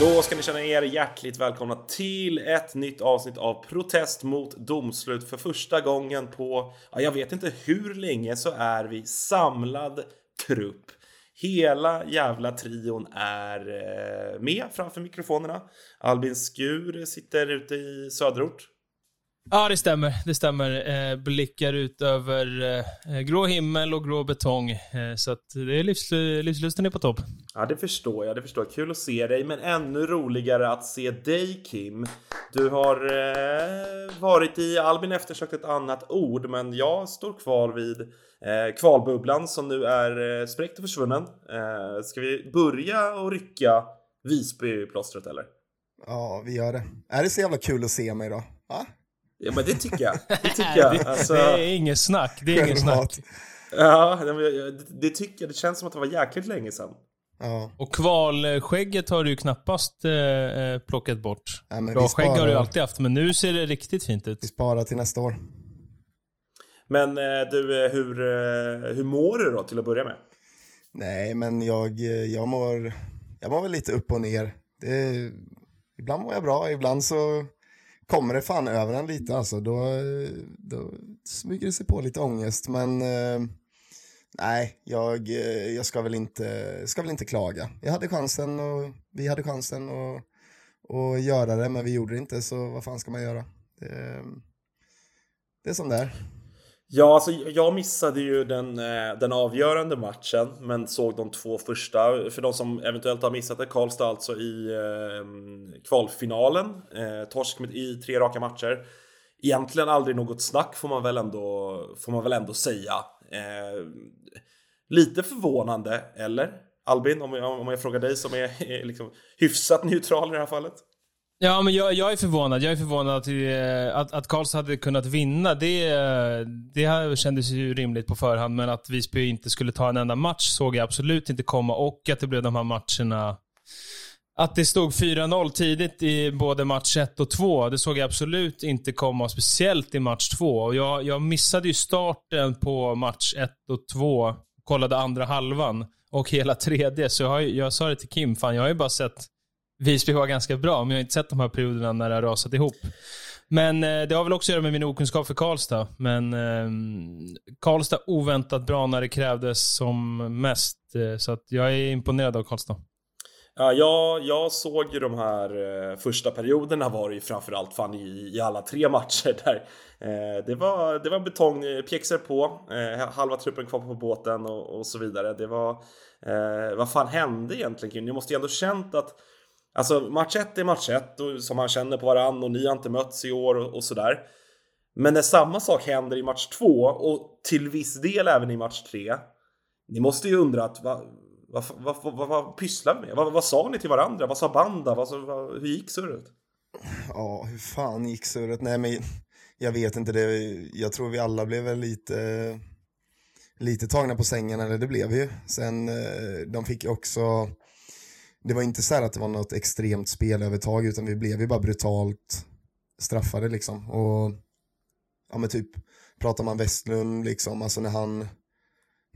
Då ska ni känna er hjärtligt välkomna till ett nytt avsnitt av Protest mot domslut. För första gången på, ja, jag vet inte hur länge så är vi samlad trupp. Hela jävla trion är eh, med framför mikrofonerna. Albin Skur sitter ute i söderort. Ja, det stämmer. Det stämmer. Eh, blickar ut över eh, grå himmel och grå betong. Eh, så att det är livs, livslusten är på topp. Ja, det förstår jag. Det förstår jag. Kul att se dig, men ännu roligare att se dig, Kim. Du har eh, varit i Albin eftersökt ett annat ord, men jag står kvar vid eh, kvalbubblan som nu är eh, spräckt och försvunnen. Eh, ska vi börja och rycka Visby-plåstret, eller? Ja, vi gör det. Är det så jävla kul att se mig då? Va? Ja, men det tycker jag. Det tycker jag. Alltså, det är inget snack. Det är inget snack. ja, det, det tycker jag. Det känns som att det var jäkligt länge sedan. Ja. Och kvalskägget har du ju knappast eh, eh, plockat bort. Men Bra vi skägg har du alltid haft, men nu ser det riktigt fint ut. Vi sparar till nästa år. Men eh, du, eh, hur, eh, hur mår du då till att börja med? Nej, men jag, jag, mår, jag mår väl lite upp och ner. Det, ibland mår jag bra, ibland så kommer det fan över en lite. Alltså, då, då smyger det sig på lite ångest. Men eh, nej, jag, eh, jag ska, väl inte, ska väl inte klaga. Jag hade chansen och vi hade chansen att, och göra det, men vi gjorde det inte. Så vad fan ska man göra? Det, det är som det är. Ja, alltså jag missade ju den, eh, den avgörande matchen, men såg de två första. För de som eventuellt har missat det, Karlstad alltså i eh, kvalfinalen. Eh, torsk med, i tre raka matcher. Egentligen aldrig något snack får man väl ändå, får man väl ändå säga. Eh, lite förvånande, eller? Albin, om jag, om jag frågar dig som är, är liksom hyfsat neutral i det här fallet. Ja, men jag, jag är förvånad. Jag är förvånad att, eh, att, att Karlstad hade kunnat vinna. Det, eh, det här kändes ju rimligt på förhand, men att Visby inte skulle ta en enda match såg jag absolut inte komma och att det blev de här matcherna att det stod 4-0 tidigt i både match 1 och 2, det såg jag absolut inte komma, speciellt i match 2. Och jag, jag missade ju starten på match 1 och 2, kollade andra halvan och hela tredje. Så jag, har, jag sa det till Kim, fan jag har ju bara sett Visby var ganska bra, men jag har inte sett de här perioderna när det har rasat ihop. Men eh, det har väl också att göra med min okunskap för Karlstad. Men eh, Karlstad oväntat bra när det krävdes som mest. Eh, så att jag är imponerad av Karlstad. Ja, jag, jag såg ju de här eh, första perioderna var det ju framförallt fan i, i alla tre matcher där. Eh, det var, det var betong, eh, pjäxor på, eh, halva truppen kvar på båten och, och så vidare. Det var, eh, vad fan hände egentligen Kim? Ni måste ju ändå känt att Alltså match ett är match ett och, som man känner på varann och ni har inte mötts i år och, och sådär. Men när samma sak händer i match två och till viss del även i match tre. Ni måste ju undra att vad, va, va, va, va, pysslar vi med? Vad, vad sa ni till varandra? Vad sa banda? Va, va, hur gick surret? Ja, hur fan gick surret? Nej, men jag vet inte. Det, jag tror vi alla blev väl lite, lite tagna på sängen, eller det blev vi ju. Sen, eh, de fick också, det var inte så här att det var något extremt spelövertag, utan vi blev ju bara brutalt straffade liksom. Och, ja men typ, pratar man Westlund liksom, alltså när han,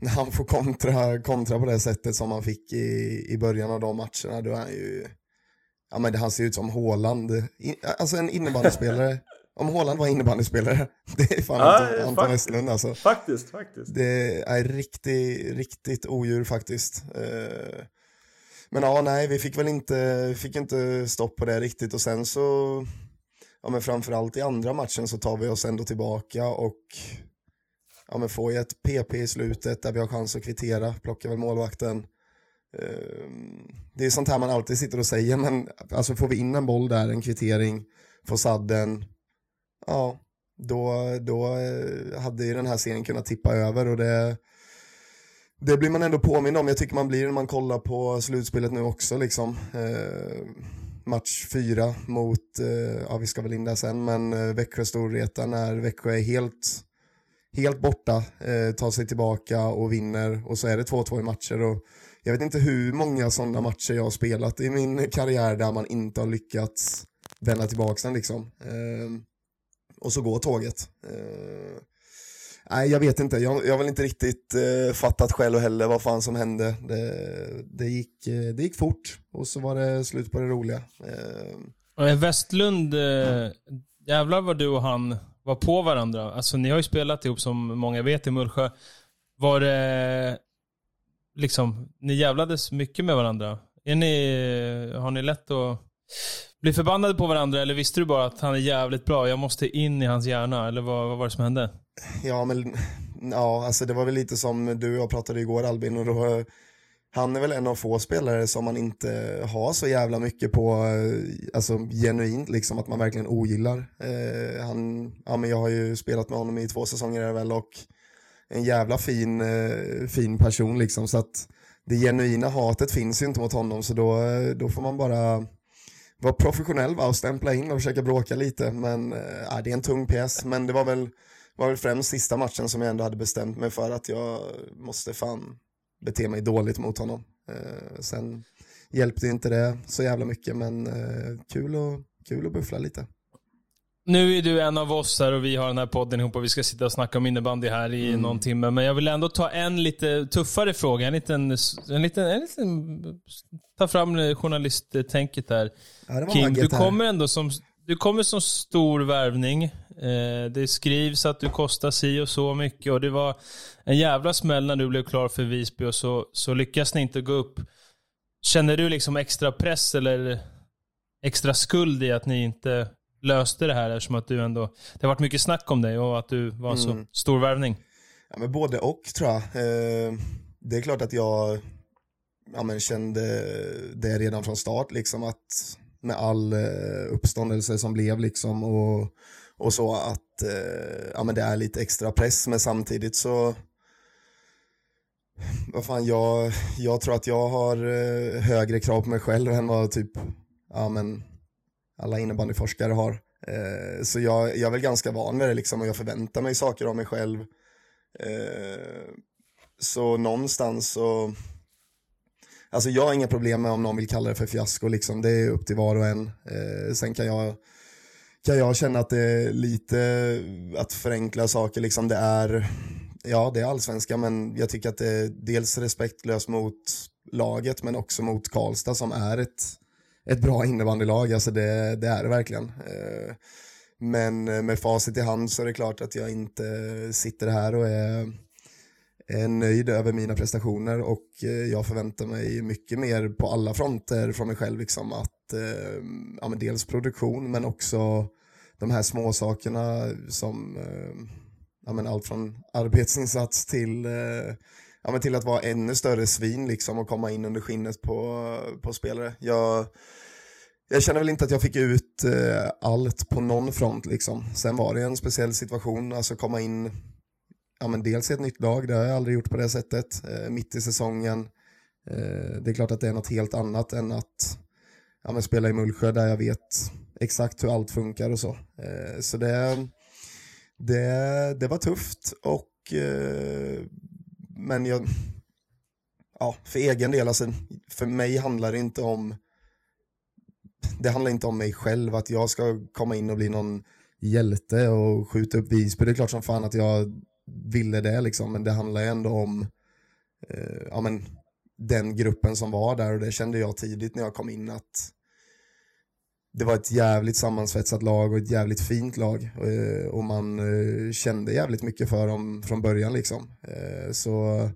när han får kontra, kontra på det sättet som han fick i, i början av de matcherna, då är han ju, Ja men det, han ser ut som Haaland, I, alltså en innebandyspelare. Om Haaland var innebandyspelare, det är fan Ja, Anton, Anton. Westlund alltså. Faktiskt, faktiskt. Det är riktigt, riktigt odjur faktiskt. Eh, men ja, nej, vi fick väl inte, fick inte stopp på det riktigt och sen så, ja men framförallt i andra matchen så tar vi oss ändå tillbaka och ja men får ju ett PP i slutet där vi har chans att kvittera, plockar väl målvakten. Ehm, det är sånt här man alltid sitter och säger, men alltså får vi in en boll där, en kvittering, får sadden, ja, då, då eh, hade ju den här serien kunnat tippa över och det, det blir man ändå påmind om. Jag tycker man blir när man kollar på slutspelet nu också liksom. Eh, match fyra mot, eh, ja vi ska väl in där sen, men eh, Växjö Storvreta när Växjö är helt, helt borta, eh, tar sig tillbaka och vinner och så är det 2-2 i matcher. Och jag vet inte hur många sådana matcher jag har spelat i min karriär där man inte har lyckats vända tillbaka den liksom. Eh, och så går tåget. Eh, Nej, jag vet inte. Jag, jag har väl inte riktigt eh, fattat själv heller vad fan som hände. Det, det, gick, eh, det gick fort och så var det slut på det roliga. Eh, Westlund, eh, jävlar vad du och han var på varandra. Alltså ni har ju spelat ihop som många vet i Mullsjö. Var det liksom, ni jävlades mycket med varandra? Är ni, har ni lätt att bli förbannade på varandra eller visste du bara att han är jävligt bra, jag måste in i hans hjärna? Eller vad, vad var det som hände? Ja, men ja, alltså det var väl lite som du och jag pratade igår Albin och då han är väl en av få spelare som man inte har så jävla mycket på, eh, alltså genuint liksom, att man verkligen ogillar. Eh, han, ja men jag har ju spelat med honom i två säsonger är det väl och en jävla fin, eh, fin person liksom så att det genuina hatet finns ju inte mot honom så då, eh, då får man bara var professionell va, och stämpla in och försöka bråka lite men eh, äh, det är en tung pjäs men det var väl, var väl främst sista matchen som jag ändå hade bestämt mig för att jag måste fan bete mig dåligt mot honom. Äh, sen hjälpte inte det så jävla mycket men äh, kul, och, kul att buffla lite. Nu är du en av oss här och vi har den här podden ihop och vi ska sitta och snacka om innebandy här i Mm. någon timme. Men jag vill ändå ta en lite tuffare fråga. En liten, en liten, en liten ta fram journalisttänket där. Ja, Kim, du kommer ändå som, du kommer som stor värvning. Eh, det skrivs att du kostar si och så mycket och det var en jävla smäll när du blev klar för Visby och så, så lyckas ni inte gå upp. Känner du liksom extra press eller extra skuld i att ni inte löste det här eftersom att du ändå, det har varit mycket snack om dig och att du var en Mm. så stor värvning. Ja, men både och tror jag. Eh, det är klart att jag ja, men kände det redan från start, liksom att med all eh, uppståndelse som blev liksom och, och så att eh, ja, men det är lite extra press, men samtidigt så vad fan, jag, jag tror att jag har högre krav på mig själv än vad typ ja, men alla innebandyforskare har. Eh, så jag, jag är väl ganska van med det liksom och jag förväntar mig saker av mig själv. Eh, så någonstans så, alltså jag har inga problem med om någon vill kalla det för fiasko liksom, det är upp till var och en. Eh, sen kan jag, kan jag känna att det är lite att förenkla saker liksom, det är, ja det är allsvenska men jag tycker att det är dels respektlöst mot laget men också mot Karlstad som är ett, ett bra innebandylag, alltså det, det är det verkligen. Eh, men med facit i hand så är det klart att jag inte sitter här och är, är nöjd över mina prestationer och eh, jag förväntar mig mycket mer på alla fronter från mig själv. Liksom att, eh, ja, men dels produktion men också de här små sakerna som ja, men allt från arbetsinsats till, ja, men till att vara ännu större svin liksom, och komma in under skinnet på, på spelare. Jag, jag känner väl inte att jag fick ut eh, allt på någon front liksom. Sen var det en speciell situation, alltså komma in, ja men dels i ett nytt lag, det har jag aldrig gjort på det sättet, eh, mitt i säsongen. Eh, det är klart att det är något helt annat än att ja, men spela i Mullsjö där jag vet exakt hur allt funkar och så. Eh, så det, det, det var tufft och eh, men jag, ja för egen del, alltså för mig handlar det inte om det handlar inte om mig själv, att jag ska komma in och bli någon hjälte och skjuta upp Visby. Det är klart som fan att jag ville det liksom, men det handlar ändå om eh, ja, men, den gruppen som var där och det kände jag tidigt när jag kom in att det var ett jävligt sammansvetsat lag och ett jävligt fint lag eh, och man eh, kände jävligt mycket för dem från början liksom. Eh, så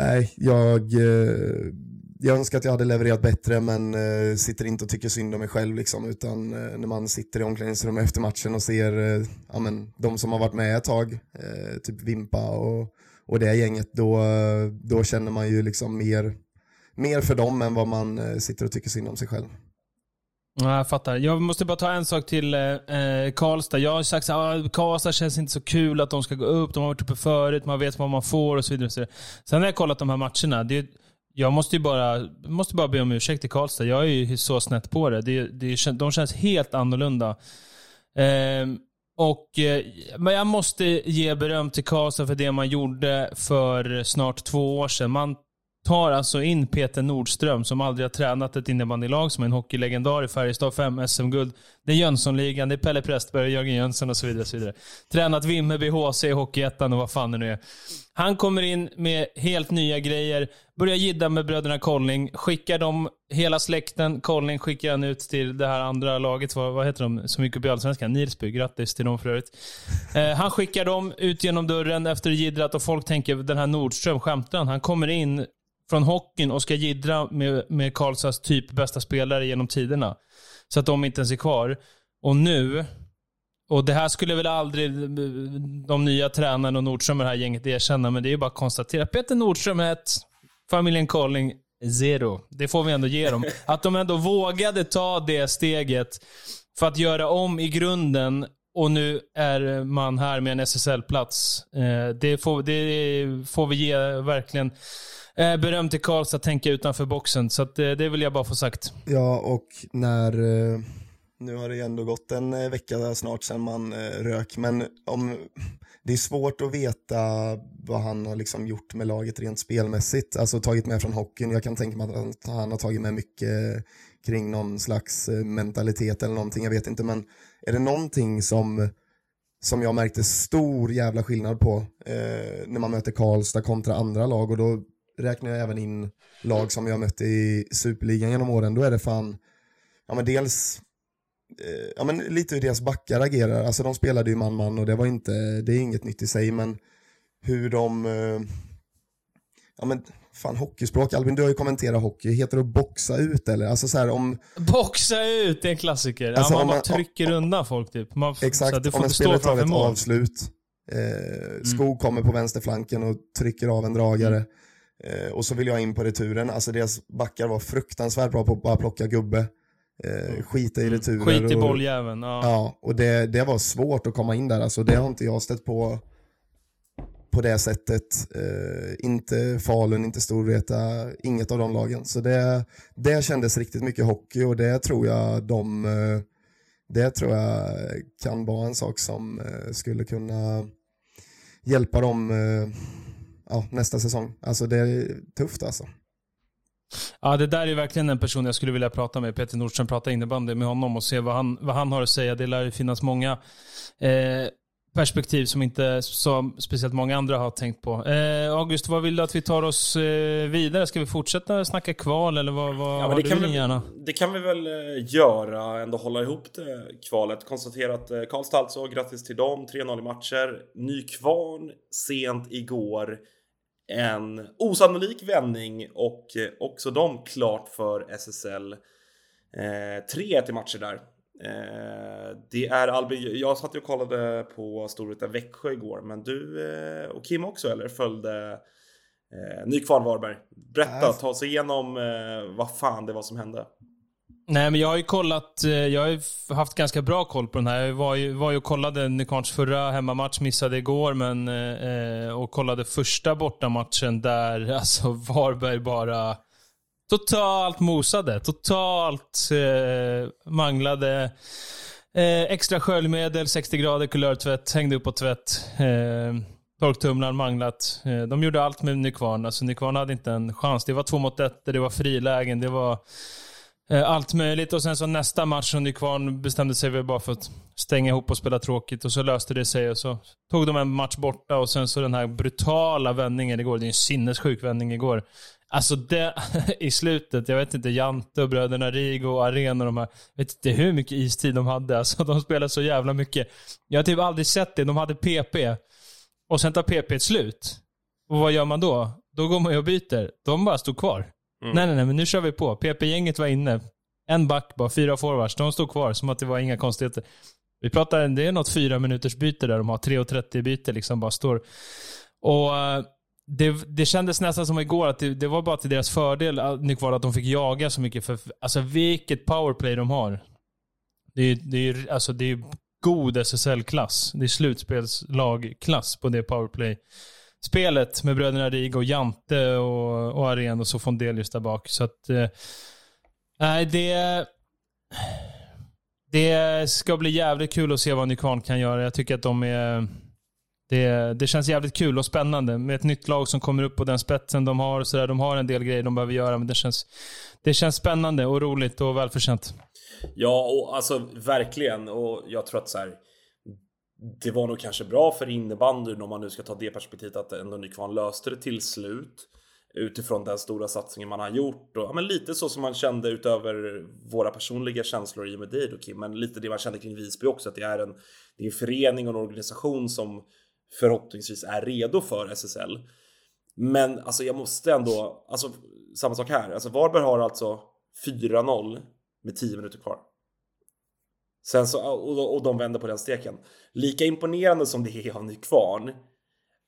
nej, jag eh, jag önskar att jag hade levererat bättre men eh, sitter inte och tycker synd om mig själv liksom utan eh, när man sitter i omklädningsrummet efter matchen och ser eh, ja, men, de som har varit med ett tag, eh, typ Vimpa och, och det gänget, då, då känner man ju liksom mer, mer för dem än vad man eh, sitter och tycker synd om sig själv. Ja, jag fattar. Jag måste bara ta en sak till eh, eh Karlstad. Jag har sagt så ah, Karlstad känns inte så kul att de ska gå upp. De har varit uppe förut, man vet vad man får och så vidare. Och så vidare. Sen har jag kollat de här matcherna. Det, jag måste ju bara, måste bara be om ursäkt till Karlstad. Jag är ju så snett på det. det, det de känns helt annorlunda. Eh, och, eh, men jag måste ge beröm till Karlstad för det man gjorde för snart två år sedan. Man tar alltså in Peter Nordström som aldrig har tränat ett innebandylag, som är en hockeylegendar i Färjestad, fem SM-guld. Det är Jönssonligan, det är Pelle Prästberg, Jörgen Jönsson och så vidare. Och så vidare. Tränat Vimmerby HC Hockeyettan och vad fan det nu är. Han kommer in med helt nya grejer, börjar gidda med bröderna Colling, skickar dem, hela släkten, Colling skickar han ut till det här andra laget, vad, vad heter de, som gick upp i Allsvenskan? Nilsby, grattis till dem för övrigt. Eh, han skickar dem ut genom dörren efter gidrat och folk tänker, den här Nordström, skämtar han? Han kommer in från hockeyn och ska gidra med, med Karlstads typ bästa spelare genom tiderna. Så att de inte ens är kvar. Och nu, och det här skulle väl aldrig de nya tränarna och Nordström och det här gänget erkänna, men det är ju bara att konstatera. Peter Nordström är ett, familjen Carling zero. Det får vi ändå ge dem. Att de ändå vågade ta det steget för att göra om i grunden och nu är man här med en SSL-plats. Eh, det, får, det får vi ge verkligen eh, beröm till Karlstad, att tänka utanför boxen. Så att, eh, det vill jag bara få sagt. Ja, och när... Nu har det ju ändå gått en vecka snart sedan man rök, men om, det är svårt att veta vad han har liksom gjort med laget rent spelmässigt. Alltså tagit med från hockeyn. Jag kan tänka mig att han har tagit med mycket kring någon slags eh, mentalitet eller någonting, jag vet inte. Men är det någonting som som jag märkte stor jävla skillnad på eh, när man möter Karlstad kontra andra lag och då räknar jag även in lag som jag mött i Superligan genom åren, då är det fan, ja men dels eh, ja, men lite hur deras backar agerar. Alltså de spelade ju man-man och det var inte, det är inget nytt i sig, men hur de, eh, ja men fan hockeyspråk, Albin du har ju kommenterat hockey, heter det att boxa ut eller? Alltså så här, om... Boxa ut, det är en klassiker. Alltså, ja, man, man trycker om, undan folk typ. Man, exakt, här, om en spelare tar ett avslut, eh, Skog mm. kommer på vänsterflanken och trycker av en dragare. Mm. Eh, och så vill jag in på returen, alltså deras backar var fruktansvärt bra på att bara plocka gubbe. Eh, mm. skita i mm. returer. Skit i bolljäveln. Ja. ja, och det, det var svårt att komma in där, alltså det har inte jag stött på på det sättet. Eh, inte Falun, inte Storvreta, inget av de lagen. Så det, det kändes riktigt mycket hockey och det tror jag de eh, det tror jag kan vara en sak som eh, skulle kunna hjälpa dem eh, ja, nästa säsong. Alltså det är tufft alltså. Ja, det där är verkligen en person jag skulle vilja prata med. Peter Nordström, prata innebandy med honom och se vad han, vad han har att säga. Det lär ju finnas många eh, perspektiv som inte så speciellt många andra har tänkt på. Eh, August, vad vill du att vi tar oss eh, vidare? Ska vi fortsätta snacka kval eller vad, vad ja, har du vi, gärna? Det kan vi väl eh, göra, ändå hålla ihop det kvalet. Konstatera att eh, Karlstad alltså, grattis till dem, 3-0 i matcher. Nykvarn sent igår en osannolik vändning och eh, också de klart för SSL. Eh, 3-1 i matcher där. Eh, det är Albin, jag satt och kollade på Storvreta Växjö igår, men du eh, och Kim också eller följde eh, Nykvarn Varberg. Berätta, ta oss igenom eh, vad fan det var som hände. Nej, men jag har ju kollat, eh, jag har haft ganska bra koll på den här. Jag var ju, var ju och kollade Nykvarns förra hemmamatch, missade igår, men, eh, och kollade första bortamatchen där alltså Varberg bara totalt mosade. Totalt eh, manglade. Eh, extra sköljmedel, 60 grader kulörtvätt, hängde upp på tvätt. Eh, torktumlaren manglat. Eh, de gjorde allt med Nykvarn. så Nykvarn hade inte en chans. Det var två mot ett, det var frilägen, det var Eh, allt möjligt. Och sen så nästa match som Nykvarn bestämde sig väl bara för att stänga ihop och spela tråkigt. Och så löste det sig och så tog de en match borta och sen så den här brutala vändningen igår. Det är en sinnessjuk vändning igår. Alltså det, i slutet, jag vet inte, Jante och bröderna Rigo och Aren och de här. Jag vet inte hur mycket istid de hade. Alltså de spelade så jävla mycket. Jag har typ aldrig sett det. De hade PP. Och sen tar PP ett slut. Och vad gör man då? Då går man ju och byter. De bara stod kvar. Mm. Nej, nej, nej, men nu kör vi på. PP-gänget var inne. En back bara, fyra forwards. De stod kvar som att det var inga konstigheter. Vi pratar, det är något fyra minuters byte där de har. 3.30 byte liksom bara står. Och uh, det, det kändes nästan som igår att det, det var bara till deras fördel, äh, Nick Nykvarn, att de fick jaga så mycket. För, alltså vilket powerplay de har. Det är, det är, alltså, det är god SSL-klass. Det är slutspelslagklass på det powerplay-spelet med bröderna Rig och Jante och, och Aren och så Fondelius där bak. Så att... eh, Nej, det... Det ska bli jävligt kul att se vad Nykvarn kan göra. Jag tycker att de är... Det, det känns jävligt kul och spännande med ett nytt lag som kommer upp på den spetsen de har. Och så där. De har en del grejer de behöver göra, men det känns, det känns spännande och roligt och välförtjänt. Ja, och alltså verkligen. Och jag tror att så här. Det var nog kanske bra för innebandyn om man nu ska ta det perspektivet att ändå Nykvarn löste det till slut. Utifrån den stora satsningen man har gjort. Och, ja, men lite så som man kände utöver våra personliga känslor i och med dig då Kim. Men lite det man kände kring Visby också. Att det är en, det är en förening och en organisation som förhoppningsvis är redo för SSL. Men alltså jag måste ändå, alltså samma sak här. Alltså Varberg har alltså 4-0 med 10 minuter kvar. Sen så, och, och de vänder på den steken. Lika imponerande som det är av Nykvarn,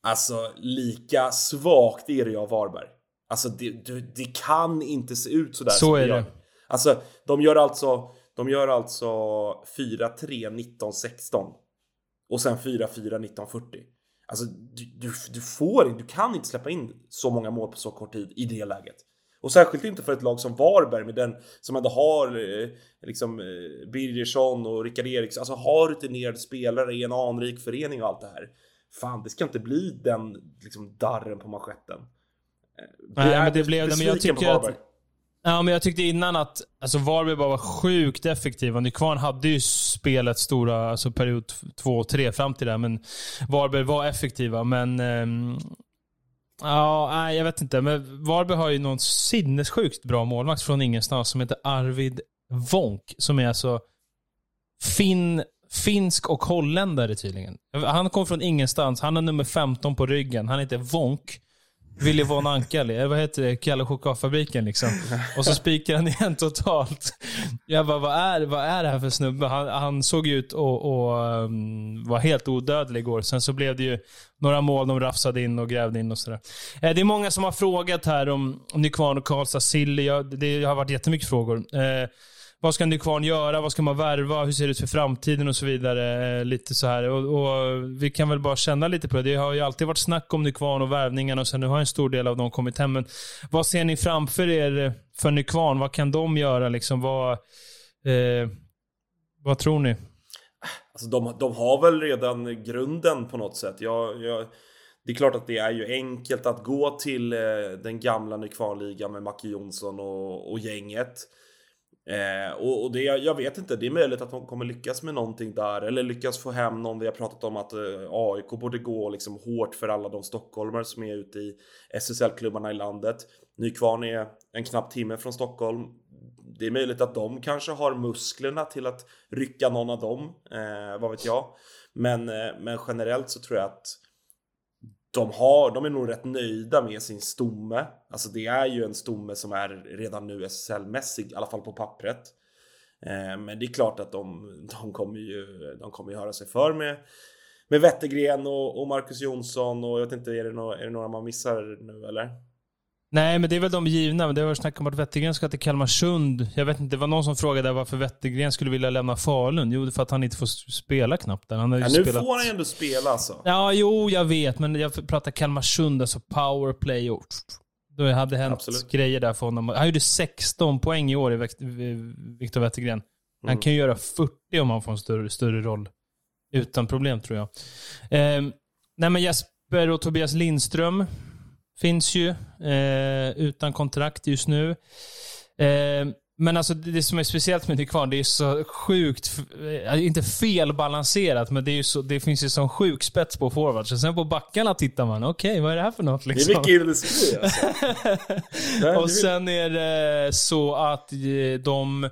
alltså lika svagt är det av Varberg. Alltså det, det, det kan inte se ut sådär Så som är gör. det. Alltså de gör alltså, de gör alltså 4-3 19-16 och sen 4-4 19-40. Alltså du, du, du får du kan inte släppa in så många mål på så kort tid i det läget. Och särskilt inte för ett lag som Varberg med den som ändå har eh, liksom eh, Birgersson och Rickard Eriksson, alltså har rutinerade spelare i en anrik förening och allt det här. Fan, det ska inte bli den liksom darren på manschetten. Eh, Nej, men det blev det. Men jag tycker att-. Ja, men jag tyckte innan att alltså Varberg bara var sjukt effektiva. Nykvarn hade ju spelet stora, alltså period 2 och 3 fram till det, men Varberg var effektiva. Men ehm, ja, nej, jag vet inte. Men Varberg har ju någon sinnessjukt bra målvakt från ingenstans som heter Arvid Wonk, som är alltså fin, finsk och holländare tydligen. Han kom från ingenstans. Han har nummer 15 på ryggen. Han heter Wonk. Willy von Anka, eller eh, vad heter det? Kalle chokladfabriken liksom. Och så spikar han igen totalt. Jag bara, vad är, vad är det här för snubbe? Han, han såg ju ut och, och um, var helt odödlig igår. Sen så blev det ju några mål de rafsade in och grävde in och sådär. Eh, det är många som har frågat här om Nykvarn och Karlstad Silly. Jag, det har varit jättemycket frågor. Eh, vad ska Nykvarn göra? Vad ska man värva? Hur ser det ut för framtiden och så vidare? Eh, lite så här. Och, och vi kan väl bara känna lite på det. Det har ju alltid varit snack om Nykvarn och värvningarna och sen nu har en stor del av dem kommit hem. Men vad ser ni framför er för Nykvarn? Vad kan de göra? Liksom, vad, eh, vad tror ni? Alltså de, de har väl redan grunden på något sätt. Jag, jag, det är klart att det är ju enkelt att gå till eh, den gamla Nykvarnligan med Macke Jonsson och, och gänget. Eh, och och det, jag vet inte, det är möjligt att de kommer lyckas med någonting där eller lyckas få hem någon. Vi har pratat om att eh, AIK borde gå liksom hårt för alla de stockholmare som är ute i SSL-klubbarna i landet. Nykvarn är en knapp timme från Stockholm. Det är möjligt att de kanske har musklerna till att rycka någon av dem, eh, vad vet jag. Men, eh, men generellt så tror jag att de, har, de är nog rätt nöjda med sin stomme. Alltså det är ju en stomme som är redan nu SSL-mässig, i alla fall på pappret. Eh, men det är klart att de, de kommer ju de kommer ju höra sig för med, med Wettergren och, och Marcus Jonsson och jag vet inte, är det, no, är det några man missar nu eller? Nej, men det är väl de givna. Men det varit snack om att Wettergren ska till Kalmarsund. Jag vet inte, det var någon som frågade varför Wettergren skulle vilja lämna Falun. Jo, det är för att han inte får spela knappt där. Han har Ja, nu spelat... får han ändå spela alltså. Ja, jo, jag vet. Men jag pratar Kalmarsund, alltså powerplay och... Då hade hänt Absolut. grejer där för honom. Han gjorde 16 poäng i år Viktor Wettergren. Han Mm. kan ju göra 40 om han får en större, större roll. Utan problem, tror jag. Ehm, nej, men Jesper och Tobias Lindström finns ju eh, utan kontrakt just nu. Ehm, men alltså det, som är speciellt med Nykvarn, det är så sjukt, eh, inte felbalanserat, men det, är ju så, det finns ju sån sjuk spets på forwards. Och sen på backarna tittar man, okej, vad är det här för något? Det är Liksom? mycket industri alltså. Och sen är det så att eh, de...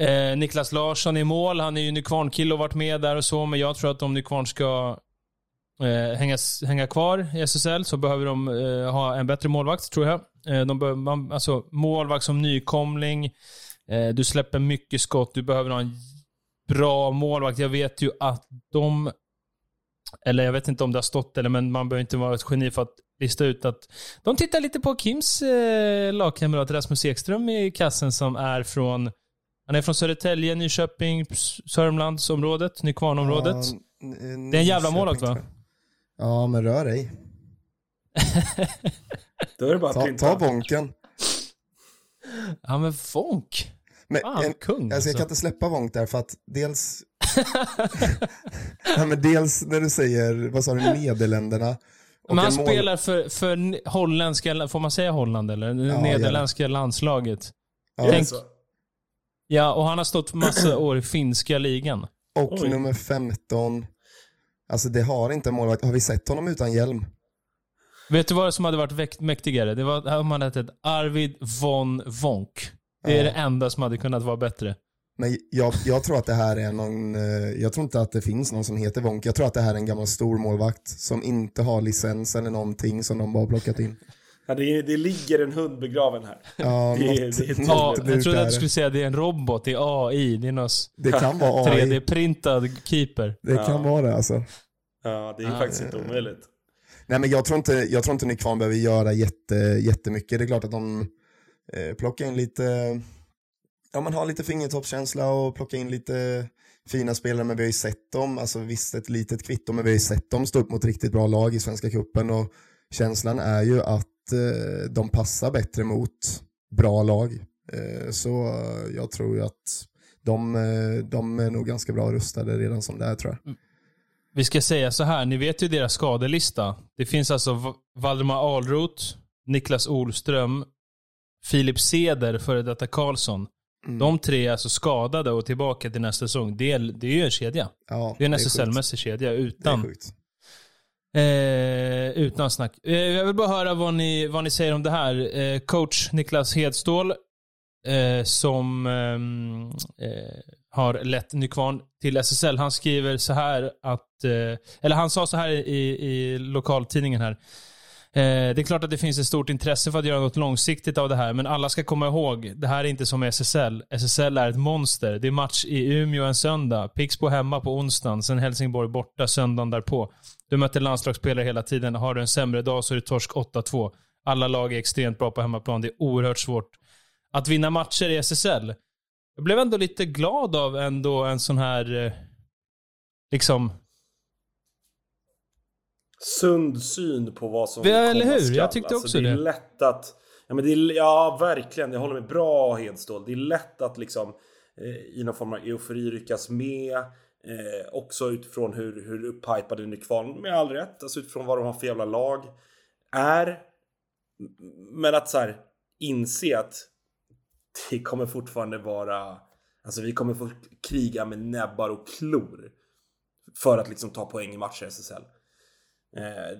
Eh, Niklas Larsson i mål. Han är ju Nykvarn-kille och varit med där och så, men jag tror att om Nykvarn ska eh, hänga, hänga kvar i SSL så behöver de eh, ha en bättre målvakt, tror jag. Eh, de behöver, man, alltså, målvakt som nykomling. Eh, du släpper mycket skott. Du behöver ha en bra målvakt. Jag vet ju att de eller jag vet inte om det har stått eller men man behöver inte vara ett geni för att lista ut att de tittar lite på Kims eh, lagkamrat Rasmus Ekström i kassen som är från han är från Södertälje, Nyköping, Sörmlandsområdet, Nykvarnområdet. Ja, Det är en jävla målvakt, va? Ja, men rör ej. Då är det bara Ta, ta bonken. Ja men Fonk. Men Fan, en, kung alltså, alltså. jag kan inte släppa Wonk där för att dels... ja, men dels när du säger, vad sa du, Nederländerna. och Men han mål- spelar för, för holländska, får man säga Holland eller? Nederländska landslaget. Ja, Tänk- Alltså, Ja, och han har stått massa år i finska ligan. Och Oj. nummer 15. Alltså det har inte en målvakt. Har vi sett honom utan hjälm? Vet du vad som hade varit mäktigare? Det var om han hetat Arvid von Vonk. Det är Ja. det enda som hade kunnat vara bättre. Men jag, jag tror att det här är någon, eh, jag tror inte att det finns någon som heter Wonk. Jag tror att det här är en gammal stor målvakt som inte har licens eller någonting som de bara plockat in. Ja, det, det ligger en hund begraven här. Ja, Det är- något, det är något Ja, jag trodde att du det. skulle säga att det är en robot, det är AI, det är någon Det kan vara AI. 3D-printad keeper. Det kan vara det alltså. Ja, det är Ah, faktiskt inte omöjligt. Nej men jag tror inte, jag tror inte Nykvarn behöver göra jätte, jättemycket. Det är klart att de eh, plockar in lite, ja man har lite fingertoppskänsla och plockar in lite fina spelare, men vi har ju sett dem, alltså visst ett litet kvitto, men vi har ju sett dem stå upp mot riktigt bra lag i Svenska Cupen och känslan är ju att eh, de passar bättre mot bra lag. Eh, så jag tror ju att de, eh, de är nog ganska bra rustade redan som det är tror jag. Vi ska säga så här, ni vet ju deras skadelista. Det finns alltså Va- Valdemar Ahlroth, Niklas Olström, Filip Seder, före detta Karlsson. Mm. De tre är alltså skadade och tillbaka till nästa säsong. Det är, det är ju en kedja. Ja, Det är en. SSL-mässig kedja utan eh, utan snack. Eh, jag vill bara höra vad ni, vad ni säger om det här. Eh, coach Niklas Hedstål, eh, som eh, eh har lett Nykvarn till SSL. Han skriver så här att, eh, eller han sa så här i, i lokaltidningen här. Eh, det är klart att det finns ett stort intresse för att göra något långsiktigt av det här, men alla ska komma ihåg, det här är inte som SSL. SSL är ett monster. Det är match i Umeå en söndag, Pixbo hemma på onsdagen, sen Helsingborg borta söndagen därpå. Du möter landslagsspelare hela tiden. Har du en sämre dag så är det torsk 8-2. Alla lag är extremt bra på hemmaplan. Det är oerhört svårt att vinna matcher i SSL. Jag blev ändå lite glad av ändå en sån här, eh, liksom, Sund syn på vad som Ja, eller hur? skall. Jag tyckte alltså, också det. är det. lätt att... Ja, men det är, ja, verkligen. Jag håller med. Bra Hedstål. Det är lätt att liksom eh, i någon form av eufori ryckas med. Eh, också utifrån hur, hur upphypade Nykvarn, med all rätt, alltså utifrån vad de har för jävla lag, är. Men att så här inse att det kommer fortfarande vara... Alltså vi kommer få kriga med näbbar och klor. För att liksom ta poäng i matcher i SSL. Eh,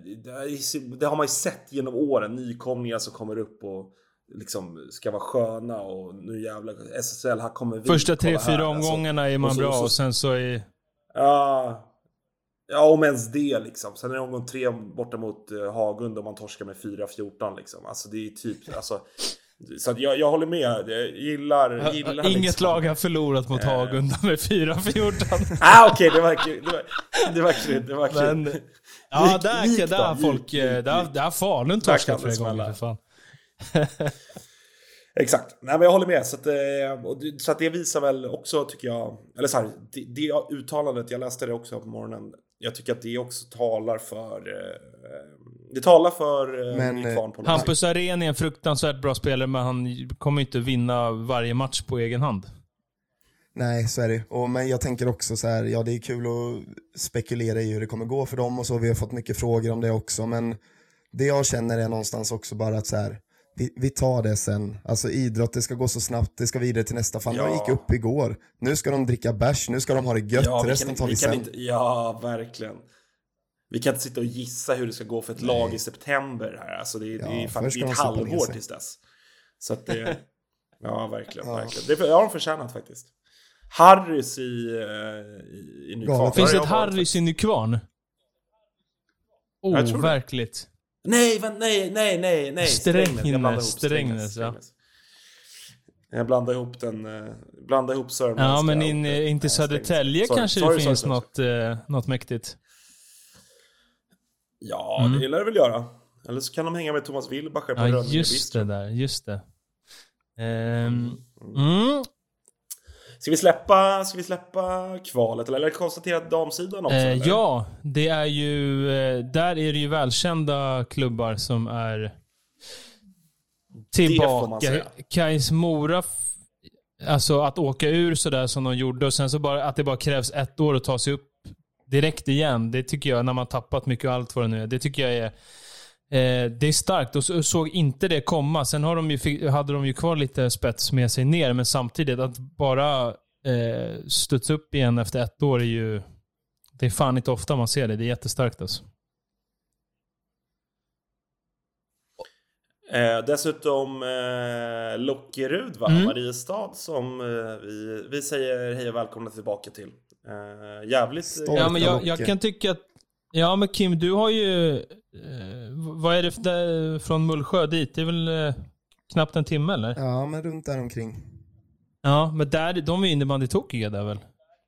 det, har man ju sett genom åren. Nykomlingar som kommer upp och liksom ska vara sköna och nu jävlar SSL här kommer vi. första tre, fyra Alltså, omgångarna är man och så- bra och så- och sen så är... Ja, ja om ens det liksom. Sen är det omgång tre borta mot eh, Hagund och man torskar med 4-14 liksom. Alltså det är typ, alltså. Så att jag, jag håller med. Jag gillar, gillar Inget liksom. lag har förlorat mot Eh. Hagunda med 4-14. Ah okej, det var kul. Det var, det var kul. Det var kul. Men- Ja, Gick- där, gick där, gick, folk... gick, eh, Där, gick. där har Falun Där torskat för fan. Exakt. Nej, men jag håller med. Så att, eh, och det, så att det visar väl också, tycker jag, eller så här, det, det uttalandet, jag läste det också på morgonen. Jag tycker att det också talar för, eh, det talar för eh, Men, Nykvarn på. Hampus Arén är en fruktansvärt bra spelare, men han kommer inte vinna varje match på egen hand. Nej, så är det. Och, men jag tänker också så här, ja det är kul att spekulera i hur det kommer gå för dem och så. Vi har fått mycket frågor om det också, men det jag känner är någonstans också bara att så här, vi, vi tar det sen. Alltså idrott, det ska gå så snabbt, det ska vidare till nästa. Fan, Ja. de gick upp igår. Nu ska de dricka bärs, nu ska de ha det gött, Ja, vi resten kan, tar vi, vi sen. inte, ja, verkligen. Vi kan inte sitta och gissa hur det ska gå för ett lag i september här. Alltså det, är- det är Ja, fan det är de ett halvår tills dess. Så att det, ja verkligen, Ja. verkligen. Det har de förtjänat faktiskt. Harrys i, eh, i, i Nykvarn. Finns det ett Harrys i Nykvarn? Overkligt. Nej, vänta, nej, nej, nej, nej. Strängnäs, Jag ihop Strängnäs, ja. Jag blandade ihop den, eh, ihop sörmländska Ja, men och, in, eh, Strängnäs. Södertälje Sorry, kanske sorry, det finns sorry. något, eh, något mäktigt. Ja, Mm. det lär det väl göra. Eller så kan de hänga med Thomas Wilbacher på Ja, Rönninge just det där. Just det. Ehm, mm. Ska vi släppa, ska vi släppa kvalet eller, eller konstatera damsidan också? Eh, ja, det är ju... Eh, där är det ju välkända klubbar som är tillbaka. Kais Mora, alltså att åka ur sådär som de gjorde och sen så bara att det bara krävs ett år att ta sig upp direkt igen. Det tycker jag, när man tappat mycket och allt vad det nu är, det tycker jag är det är starkt och så- såg inte det komma. Sen har de ju, hade de ju kvar lite spets med sig ner, men samtidigt att bara eh, studsa upp igen efter ett år är ju... Det är fan inte ofta man ser det. Det är jättestarkt alltså. Eh, dessutom eh, Lockerud, va? Mm. Mariestad, som eh, vi, vi säger hej och välkomna tillbaka till. Eh, jävligt... Stolt. Ja, men jag, jag kan tycka att... Ja, men Kim, du har ju... Eh, vad är det där, från Mullsjö dit? Det är väl eh, knappt en timme, eller? Ja, men runt där omkring. Ja, men där, de är innebandytokiga där väl?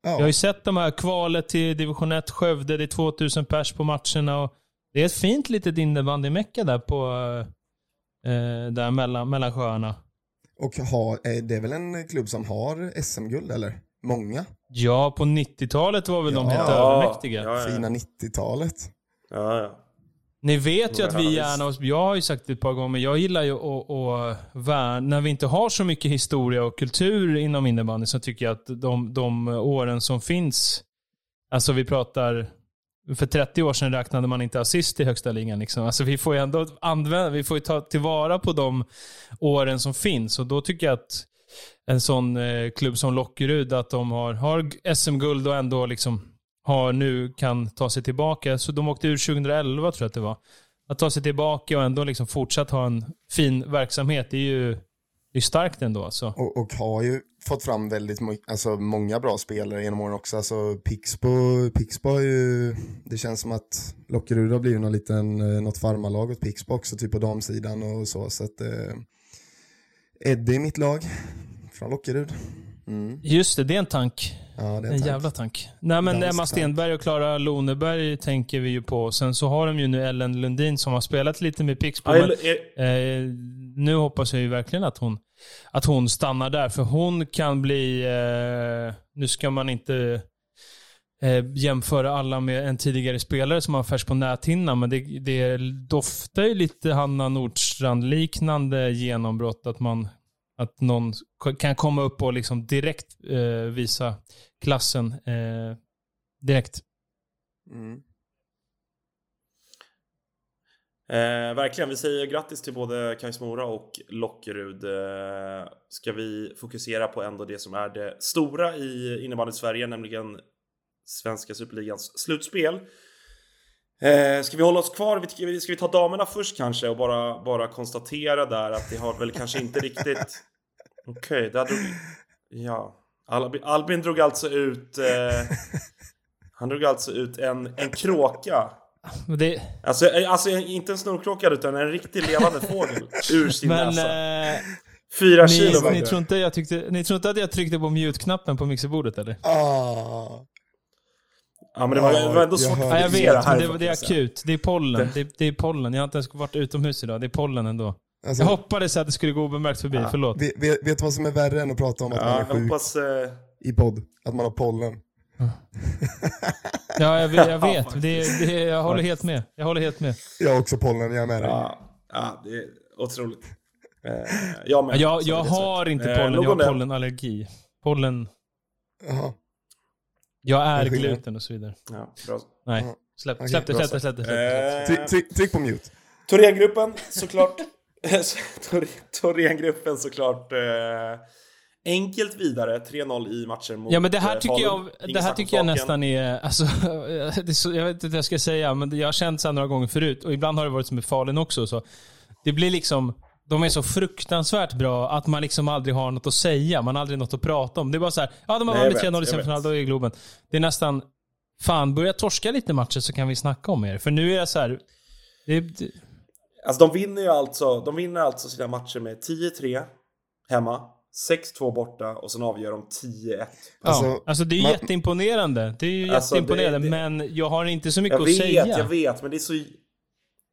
Ja, Jag har ju sett de här kvalet till division 1 Skövde. Det är 2000 pers på matcherna. Och det är ett fint litet innebandymecka där på... Eh, där mellan, mellan sjöarna. och ha, eh, det är väl en klubb som har SM-guld, eller? Många. Ja, på 90-talet var väl de helt Ja, övermäktiga. Ja, ja. Fina 90-talet. ja, ja. Ni vet ju att vi gärna, jag har ju sagt det ett par gånger, men jag gillar ju att, att värna, när vi inte har så mycket historia och kultur inom innebandy så tycker jag att de, de åren som finns, alltså vi pratar, för 30 år sedan räknade man inte assist i högsta ligan. Liksom. Alltså vi får ju ändå använda, vi får ju ta tillvara på de åren som finns och då tycker jag att en sån eh, klubb som Lockerud, att de har, har SM-guld och ändå liksom har nu kan ta sig tillbaka. Så de åkte ur 2011 tror jag att det var. Att ta sig tillbaka och ändå liksom fortsatt ha en fin verksamhet, det är ju det är starkt ändå. Alltså. Och, och har ju fått fram väldigt alltså, många bra spelare genom åren också. Alltså Pixbo, Pixbo har ju, det känns som att Lockerud har blivit någon liten, eh, något farmarlag åt Pixbo också, typ på damsidan och så. Så att eh, Eddie är mitt lag från Lockerud. Mm. Just det, det är en tank. Ja, det är En en tank. jävla tank. Nej men Dansk Emma. Stenberg och Klara Loneberg tänker vi ju på. Sen så har de ju nu Ellen Lundin som har spelat lite med Pixbo. Är- eh, nu hoppas jag ju verkligen att hon, att hon stannar där. För hon kan bli... Eh, nu ska man inte eh, jämföra alla med en tidigare spelare som har färs på näthinnan, men det, det doftar ju lite Hanna Nordstrand-liknande genombrott. Att man att någon kan komma upp och liksom direkt eh, visa klassen. Eh, direkt. Mm. Eh, verkligen, vi säger grattis till både Kais Mora och Lockerud. Eh, ska vi fokusera på ändå det som är det stora i innebandy Sverige, nämligen Svenska Superligans slutspel. Eh, ska vi hålla oss kvar? Vi- Ska vi ta damerna först kanske och bara, bara konstatera där att det har väl kanske inte riktigt... Okej, där drog... Ja. Albin, Albin drog alltså ut... Eh, han drog alltså ut en, en kråka Det, Alltså, eh, alltså inte en snorkråka utan en riktigt levande fågel ur sin men näsa. eh, Fyra kilo ni, vägde ni, tror inte jag tyckte, ni tror inte att jag tryckte på mute-knappen på mixerbordet eller? Ah, Ja men det var, Ja, det var ändå jag svårt att Ja, jag vet, men det, det är akut. Det är pollen. Det, det är pollen. Jag har inte ens varit utomhus idag. Det är pollen ändå. alltså, Jag hoppades att det skulle gå obemärkt förbi. Förlåt. vet, du vad som är värre än att prata om att man Ja, är jag sjuk hoppas... Eh, i podd? Att man har pollen. Ja, jag, vet- jag vet. Det, det, jag håller helt med. Jag håller helt med. Jag har också pollen, jag är med dig. ja, ja, det är otroligt. Eh, jag med. Jag, jag är har inte Eh, pollen. Jag har pollenallergi. Pollen... Jaha. Jag är gluten och så vidare. Ja, bra. Nej. Släpp, Okej, släpp det, bra släpp det, släpp det. Släpp. Eh, Tryck, på mute. Thorengruppen såklart. Thor- Thorengruppen såklart. Eh, enkelt vidare. 3-0 i matcher mot Ja men det här eh, tycker Falun. jag, det här tycker jag nästan är, alltså, det är så, jag vet inte vad jag ska säga, men jag har känt så här några gånger förut och ibland har det varit som i Falun också. Så det blir liksom, de är så fruktansvärt bra att man liksom aldrig har något att säga. Man har aldrig något att prata om. Det är bara så här, ja de har Nej, jag vunnit vet, 3-0 i jag semifinal, vet. då är det Globen. Det är nästan, fan börja torska lite matcher så kan vi snacka om er. För nu är jag så här, det, det, Alltså de vinner ju alltså, de vinner alltså sina matcher med 10-3 hemma, 6-2 borta och sen avgör de 10-1. ja, Alltså, alltså det är ju man- jätteimponerande. Det är ju Alltså, jätteimponerande, det- det- men jag har inte så mycket Jag att vet, säga. jag vet, men det är så...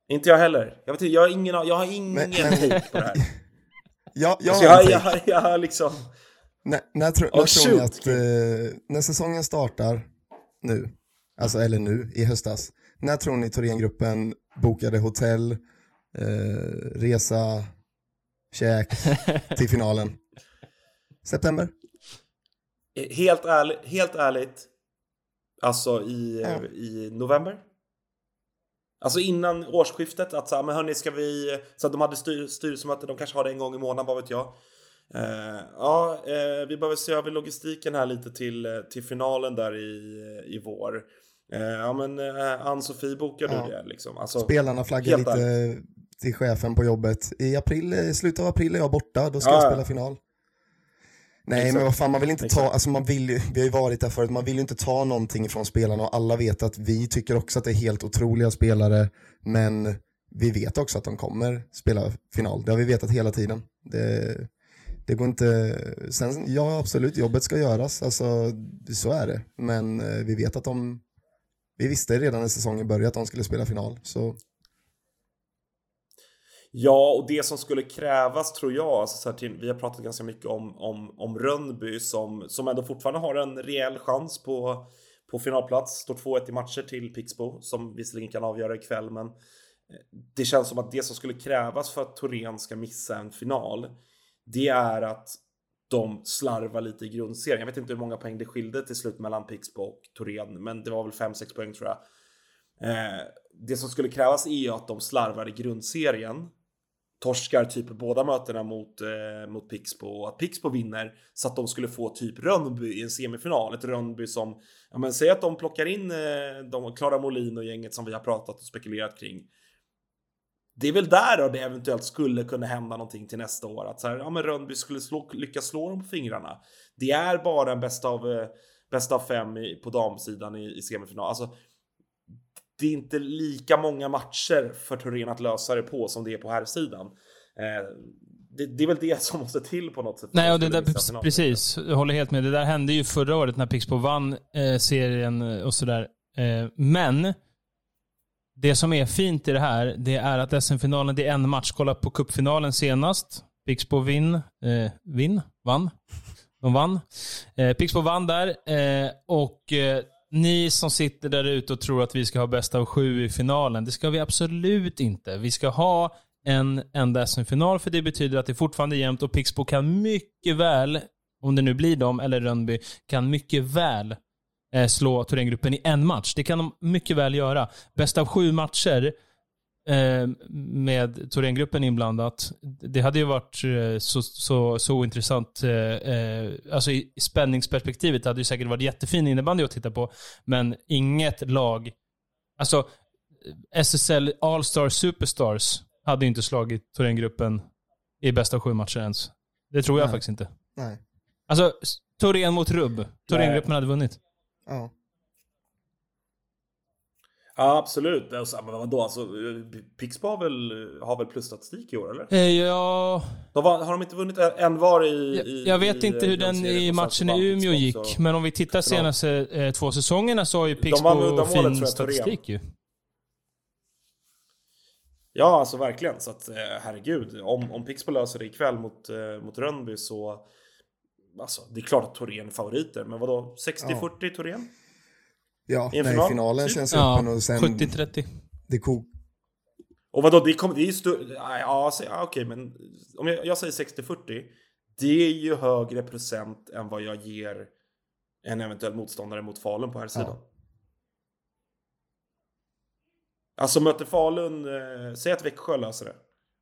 Inte jag heller. Jag, vet, inte, jag har ingen, jag har ingen Men- men- take på det här. Ja, jag Alltså, har jag, take. jag, jag har liksom... När, när, tro, Oh, när tror ni att, eh, när säsongen startar nu, alltså eller nu i höstas, när tror ni Thorengruppen bokade hotell, eh, resa, käk till finalen? September? Helt, ärlig, helt ärligt. Alltså i, Ja. i november. Alltså innan årsskiftet. Att så här, men hörni, ska vi... Så att de hade styr, styrelsemöte, de kanske har det en gång i månaden, vad vet jag. Eh, ja, eh, vi behöver se över logistiken här lite till, till finalen där i, i vår. Eh, ja, men eh, Ann-Sofie, bokar du Ja. det liksom? Alltså, Spelarna flaggar lite till chefen på jobbet. I april, i slutet av april är jag borta, då ska Ja, jag ja. spela final. Nej Exakt. men vad fan, man vill inte ta, alltså man vill ju, vi har ju varit där förut, man vill ju inte ta någonting från spelarna och alla vet att vi tycker också att det är helt otroliga spelare, men vi vet också att de kommer spela final, det har vi vetat hela tiden. Det, det går inte, sen, ja absolut, jobbet ska göras, alltså så är det, men eh, vi vet att de, vi visste redan när säsongen började att de skulle spela final, så Ja, och det som skulle krävas tror jag, alltså så här till, vi har pratat ganska mycket om, om, om Rönnby som, som ändå fortfarande har en rejäl chans på, på finalplats. Står 2-1 i matcher till Pixbo som visserligen kan avgöra ikväll, men eh, det känns som att det som skulle krävas för att Torén ska missa en final, det är att de slarvar lite i grundserien. Jag vet inte hur många poäng det skilde till slut mellan Pixbo och Torén, men det var väl 5-6 poäng tror jag. Eh, det som skulle krävas är ju att de slarvar i grundserien torskar typ båda mötena mot, eh, mot Pixbo och att Pixbo vinner så att de skulle få typ Rönnby i en semifinal. Ett Rönnby som, ja men säg att de plockar in eh, de Klara Molin och gänget som vi har pratat och spekulerat kring. Det är väl där då det eventuellt skulle kunna hända någonting till nästa år. Att så här, ja men Rönnby skulle slå, lyckas slå dem på fingrarna. Det är bara en bästa av, eh, bästa av fem i, på damsidan i, i semifinal. Alltså, det är inte lika många matcher för Turin att lösa det på som det är på här sidan. Eh, det, det är väl det som måste till på något sätt. Nej, och det där, precis. Jag håller helt med. Det där hände ju förra året när Pixbo vann eh, serien och sådär. Eh, men det som är fint i det här, det är att SM-finalen, det är en match. Kolla på cupfinalen senast. Pixbo vinn, eh, vinn, vann. De vann. Eh, Pixbo vann där eh, och eh, ni som sitter där ute och tror att vi ska ha bästa av sju i finalen, det ska vi absolut inte. Vi ska ha en enda SM-final, för det betyder att det fortfarande är jämnt och Pixbo kan mycket väl, om det nu blir dem, eller Rönnby, kan mycket väl eh, slå Thorengruppen i en match. Det kan de mycket väl göra. Bästa av sju matcher med Thorengruppen inblandat, det hade ju varit eh, så, så, så intressant. Eh, eh, alltså i spänningsperspektivet, hade ju säkert varit jättefin innebandy att titta på, men inget lag, alltså SSL All-Star Superstars hade ju inte slagit Thorengruppen i bästa sju matcher ens. Det tror jag Nej. faktiskt inte. nej. Alltså, Torén mot Rubb. Thorengruppen hade vunnit. Ja. Ja, absolut. Alltså, men vadå, alltså, Pixbo har väl, har väl plusstatistik i år, eller? Eh, ja, De var, har de inte vunnit en var i... jag, i jag vet i, inte hur den i matchen så i Umeå gick, också. men om vi tittar senaste eh, två säsongerna så har ju Pixbo tror fin jag, statistik ju. Ja, alltså verkligen. Så att eh, herregud, om, om Pixbo löser det ikväll mot, eh, mot Rönnby så... Alltså, det är klart att Torén är favoriter, men vadå? 60-40 Torén? Ja, I en nej, final, finalen typ? känns Ja, öppen och sen 70-30. det kok... Och vadå, det, kommer, det är ju större... Ja, så- ja, okej, men om jag, jag säger 60-40. Det är ju högre procent än vad jag ger en eventuell motståndare mot Falun på här sidan. Alltså möter Falun, eh, säg att Växjö löser det.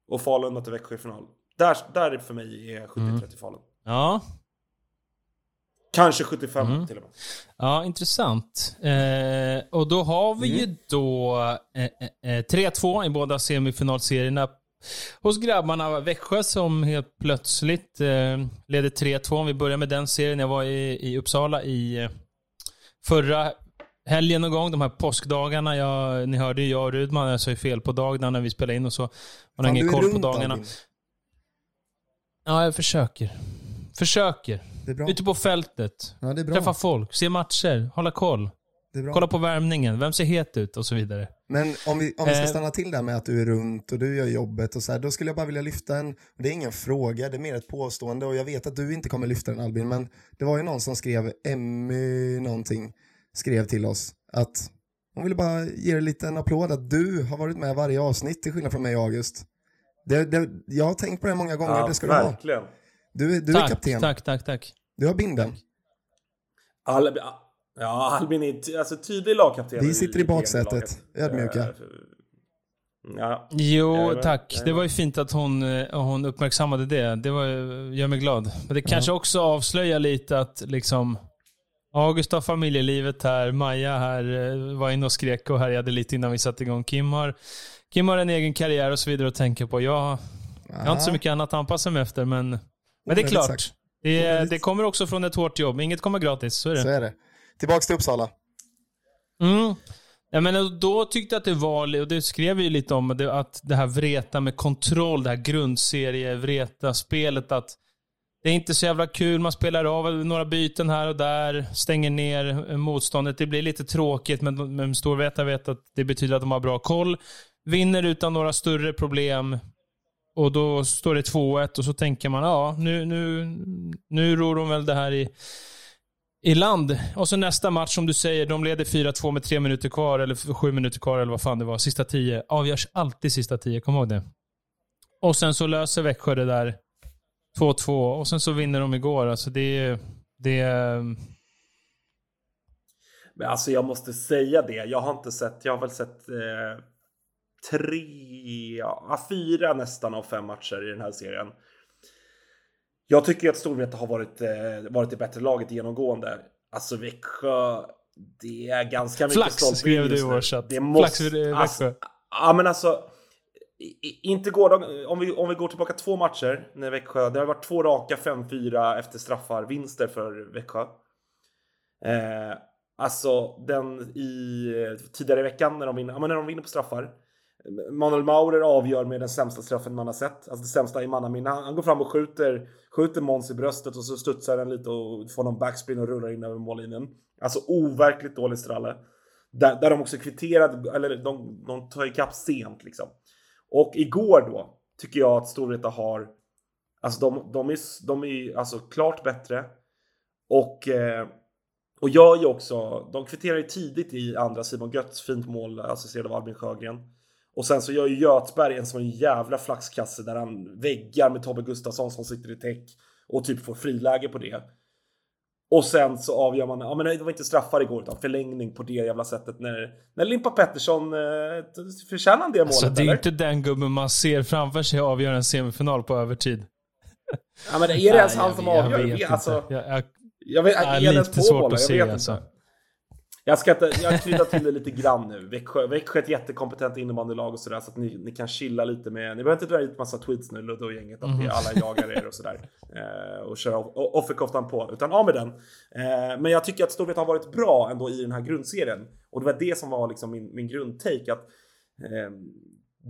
Och Falun möter Växjö i final. Där, där för mig är 70-30 Falun. Ja, Kanske 75 Mm. till och med. ja intressant. Eh, och då har vi Mm. ju då eh, eh, eh, 3-2 i båda semifinalserierna hos grabbarna. Växjö som helt plötsligt eh, leder 3-2. Om vi börjar med den serien. Jag var i, i Uppsala i eh, förra helgen någon gång, de här påskdagarna. Jag, ni hörde ju jag och Rudman, jag sa ju fel på dagarna när vi spelade in och så. Man har ingen koll på dagarna. Ja, jag försöker. Försöker. Det är bra. Ute på fältet. Ja, det är bra. Träffa folk, se matcher, hålla koll. Det är bra. Kolla på värmningen, vem ser het ut och så vidare. Men om vi, om vi ska Eh. stanna till där med att du är runt och du gör jobbet och så här, då skulle jag bara vilja lyfta en, det är ingen fråga, det är mer ett påstående och jag vet att du inte kommer lyfta den Albin, men det var ju någon som skrev, Emmy någonting, skrev till oss att hon ville bara ge dig en liten applåd att du har varit med varje avsnitt till skillnad från mig och August. Det, det, jag har tänkt på det många gånger, det ska du ha. verkligen. Du, är- du är tack, kapten, tack, tack, tack. Du har binden. Albin, ja, Albin är ty- alltså, tydlig lagkapten. Vi sitter i baksätet, ödmjuka. Eh, Ja. Jo, tack. Det jajamän. var ju fint att hon, eh, hon uppmärksammade det. Det var, gör mig glad. Men det kanske också avslöjar lite att liksom August har familjelivet här, Maja här eh, var inne och skrek och härjade lite innan vi satte igång. Kim har, Kim har en egen karriär och så vidare att tänka på. Jag, jag har inte så mycket annat att anpassa mig efter, men, men det är klart. Det, det kommer också från ett hårt jobb. Inget kommer gratis, så är det. Så är det. Tillbaks till Uppsala. Mm. Ja, men då tyckte jag att det var, och det skrev vi lite om, det- att det här vreta med kontroll, det här grundserie vreta spelet att det är inte så jävla kul, man spelar av några byten här och där, stänger ner motståndet. Det blir lite tråkigt, men, men Storvreta vet att det betyder att de har bra koll. Vinner utan några större problem. Och då står det 2-1 och så tänker man, ja, nu, nu, nu ror de väl det här i, i land. Och så nästa match, som du säger, de leder 4-2 med tre minuter kvar, eller sju minuter kvar, eller vad fan det var. Sista tio. Avgörs alltid sista tio, kom ihåg det. Och sen så löser Växjö det där 2-2, och sen så vinner de igår. Alltså det. Det Men alltså jag måste säga det. Jag har inte sett, jag har väl sett eh, tre, ja, fyra nästan av fem matcher i den här serien. Jag tycker att Storvreta har varit, eh, varit det bättre laget genomgående. Alltså Växjö, det är ganska mycket Flax, skrev du i vår chatt. Det måste, Flax eh, Växjö. Alltså, ja men alltså. Inte går de, om vi, om vi går tillbaka två matcher när Växjö, det har varit två raka 5-4 efter straffar vinster för Växjö. Eh, alltså den i tidigare i veckan när de vinner, ja, men när de vinner på straffar. Manuel Maurer avgör med den sämsta straffen man har sett. Alltså det sämsta i mannaminne. Han, han går fram och skjuter, skjuter Måns i bröstet och så studsar den lite och får någon backspin och rullar in över mållinjen. Alltså overkligt dålig stralle. Där, där de också kvitterade, eller de, de tar ikapp sent liksom. Och igår då tycker jag att Storvreta har, alltså de, de är, de är alltså klart bättre. Och, eh, och gör ju också, de kvitterar ju tidigt i andra Simon Götz fint mål associerad av Albin Sjögren. Och sen så gör ju Göthberg en sån jävla flaxkasse där han väggar med Tobbe Gustafsson som sitter i täck och typ får friläge på det. Och sen så avgör man, ja men det var inte straffar igår utan förlängning på det jävla sättet när, när Limpa Pettersson eh, förtjänar han det målet alltså, det är eller? inte den gubben man ser framför sig avgöra en semifinal på övertid. Ja men är det ens han jag som vet- jag avgör? vet alltså, inte. Jag, jag, jag vet, är det ens lite på svårt bollen? att Jag se, vet alltså. Jag ska inte, jag kryddar till det lite grann nu. Växjö, Växjö är ett jättekompetent innebandylag och sådär så att ni, ni kan chilla lite med, ni behöver inte dra ut massa tweets nu Ludde och gänget att vi alla jagar er och sådär. Eh, och köra off- offerkoftan på, utan av med den. Eh, men jag tycker att Storvreta har varit bra ändå i den här grundserien. Och det var det som var liksom min, min grundtake att eh,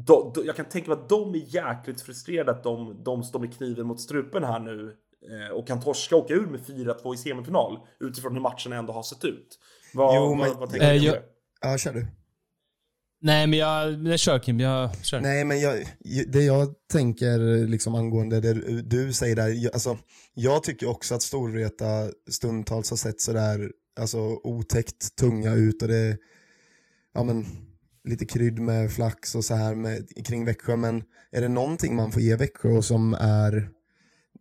då, då, jag kan tänka mig att de är jäkligt frustrerade att de, de står med kniven mot strupen här nu eh, och kan torska och åka ur med 4-2 i semifinal utifrån hur matchen ändå har sett ut. Vad, Jo, vad, men- vad tänker du Eh, om jag- det? Ja, kör du. nej, men jag... jag kör Kim, jag kör. Nej, men jag, det jag tänker liksom angående det du säger där, jag- alltså, jag tycker också att Storvreta stundtals har sett sådär alltså, otäckt tunga ut och det, ja men, lite krydd med flax och så här med, kring Växjö, men är det någonting man får ge Växjö och som är,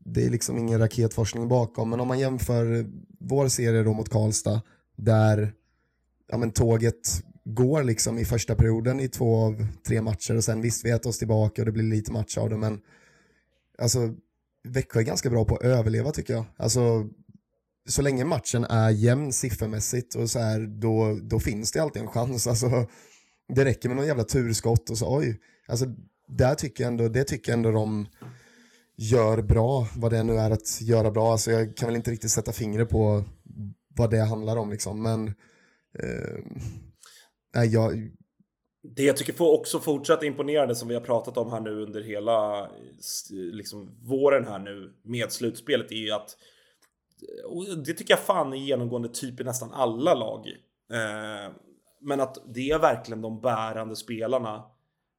det är liksom ingen raketforskning bakom, men om man jämför vår serie då mot Karlstad, där ja, men tåget går liksom i första perioden i två av tre matcher och sen visst vi äter oss tillbaka och det blir lite match av det men alltså Växjö är ganska bra på att överleva tycker jag. Alltså så länge matchen är jämn siffermässigt och så här då, då finns det alltid en chans. Alltså det räcker med någon jävla turskott och så oj. Alltså där tycker jag ändå, det tycker jag ändå de gör bra, vad det nu är att göra bra. Alltså jag kan väl inte riktigt sätta fingret på vad det handlar om liksom men eh, jag, Det jag tycker får också fortsatt imponerande som vi har pratat om här nu under hela liksom, våren här nu med slutspelet är ju att och det tycker jag fan är genomgående typ i nästan alla lag. Eh, men att det är verkligen de bärande spelarna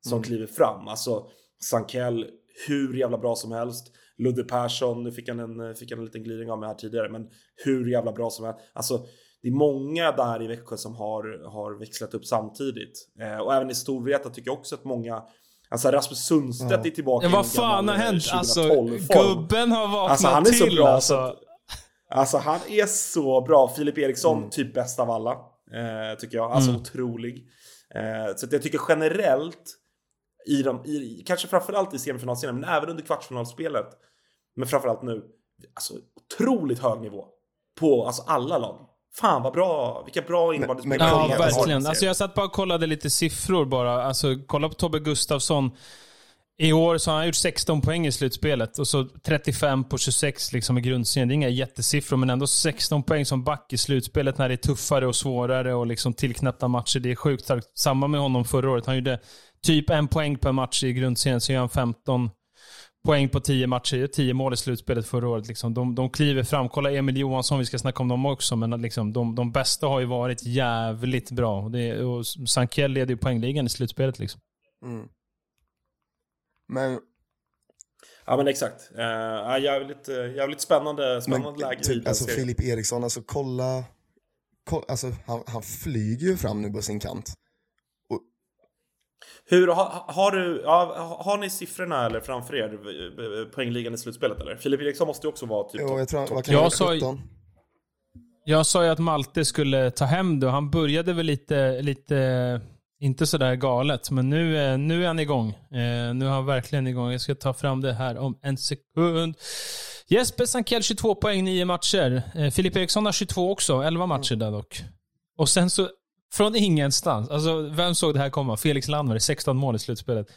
som Mm. kliver fram. Alltså Sankell, hur jävla bra som helst. Ludde Persson, nu fick han, en, fick han en liten glidning av mig här tidigare, men hur jävla bra som helst. Alltså, det är många där i Växjö som har, har växlat upp samtidigt. Eh, och även i Storvreta tycker jag också att många Alltså Rasmus Sundstedt är tillbaka Ja, vad fan har eh, hänt? Alltså, 2012-form. gubben har vaknat Alltså han är så till. bra alltså. så att, Alltså han är så bra. Filip Eriksson, Mm. typ bäst av alla. Eh, tycker jag. Alltså Mm. otrolig. Eh, så att jag tycker generellt, i de, i, kanske framförallt i semifinalserien, men även under kvartsfinalspelet. Men framförallt nu. Alltså otroligt hög nivå. På alltså, alla lag. Fan vad bra, vilka bra innebandyspelare. men Ja, verkligen. Alltså jag satt bara och kollade lite siffror bara. Alltså kolla på Tobbe Gustafsson. I år så har han gjort 16 poäng i slutspelet och så 35 på 26 liksom i grundserien. Det är inga jättesiffror, men ändå 16 poäng som back i slutspelet när det är tuffare och svårare och liksom tillknäppta matcher. Det är sjukt starkt. Samma med honom förra året. Han gjorde typ en poäng per match i grundserien, så gör han 15 poäng på 10 matcher. 10 mål i slutspelet förra året. Liksom. De, de kliver fram. Kolla Emil Johansson, vi ska snacka om dem också, men att liksom, de, de bästa har ju varit jävligt bra. Och Det, och Sankell leder ju poängligan i slutspelet. Liksom. Mm. Men, Ja men exakt. Ja, jävligt, eh, jävligt spännande, spännande men läge i typ, alltså. Filip Eriksson, alltså kolla, kolla alltså, han, han flyger ju fram nu på sin kant. Hur, har, har du, ja, har ni siffrorna eller framför er, eh, poängligan i slutspelet eller? Filip Eriksson måste ju också vara typ Jo, jag tror, kan Jag sa ju- 17? Jag sa ju att Malte skulle ta hem det och han började väl lite, lite inte sådär galet, men nu, är- nu är han igång. Eh, nu är han verkligen igång. Jag ska ta fram det här om en sekund. Jesper Sankell 22 poäng, 9 matcher. Eh, Filip Eriksson har 22 också, 11 matcher där dock. Och sen så, från ingenstans, alltså vem såg det här komma? Felix Landberg, 16 mål i slutspelet.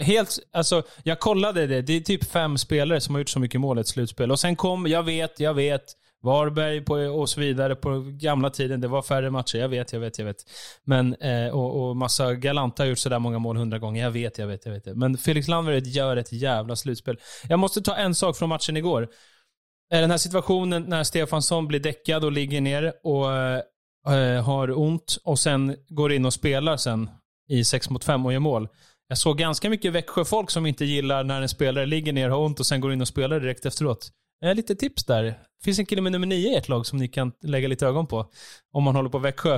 Helt, alltså, jag kollade det. Det är typ fem spelare som har gjort så mycket mål i ett slutspel. Och sen kom, jag vet, jag vet, Varberg på, och så vidare på gamla tiden. Det var färre matcher. Jag vet, jag vet, jag vet. Men, eh, och, och massa Galanta har gjort sådär många mål hundra gånger. Jag vet, jag vet, jag vet. Men Felix Landberg gör ett jävla slutspel. Jag måste ta en sak från matchen igår. Eh, den här situationen när Stefansson blir däckad och ligger ner och eh, Eh, har ont och sen går in och spelar sen i 6 mot 5 och gör mål. Jag såg ganska mycket Växjöfolk som inte gillar när en spelare ligger ner, har ont och sen går in och spelar direkt efteråt. Eh, lite tips där. Det finns en kille med nummer 9 i ert lag som ni kan lägga lite ögon på. Om man håller på Växjö.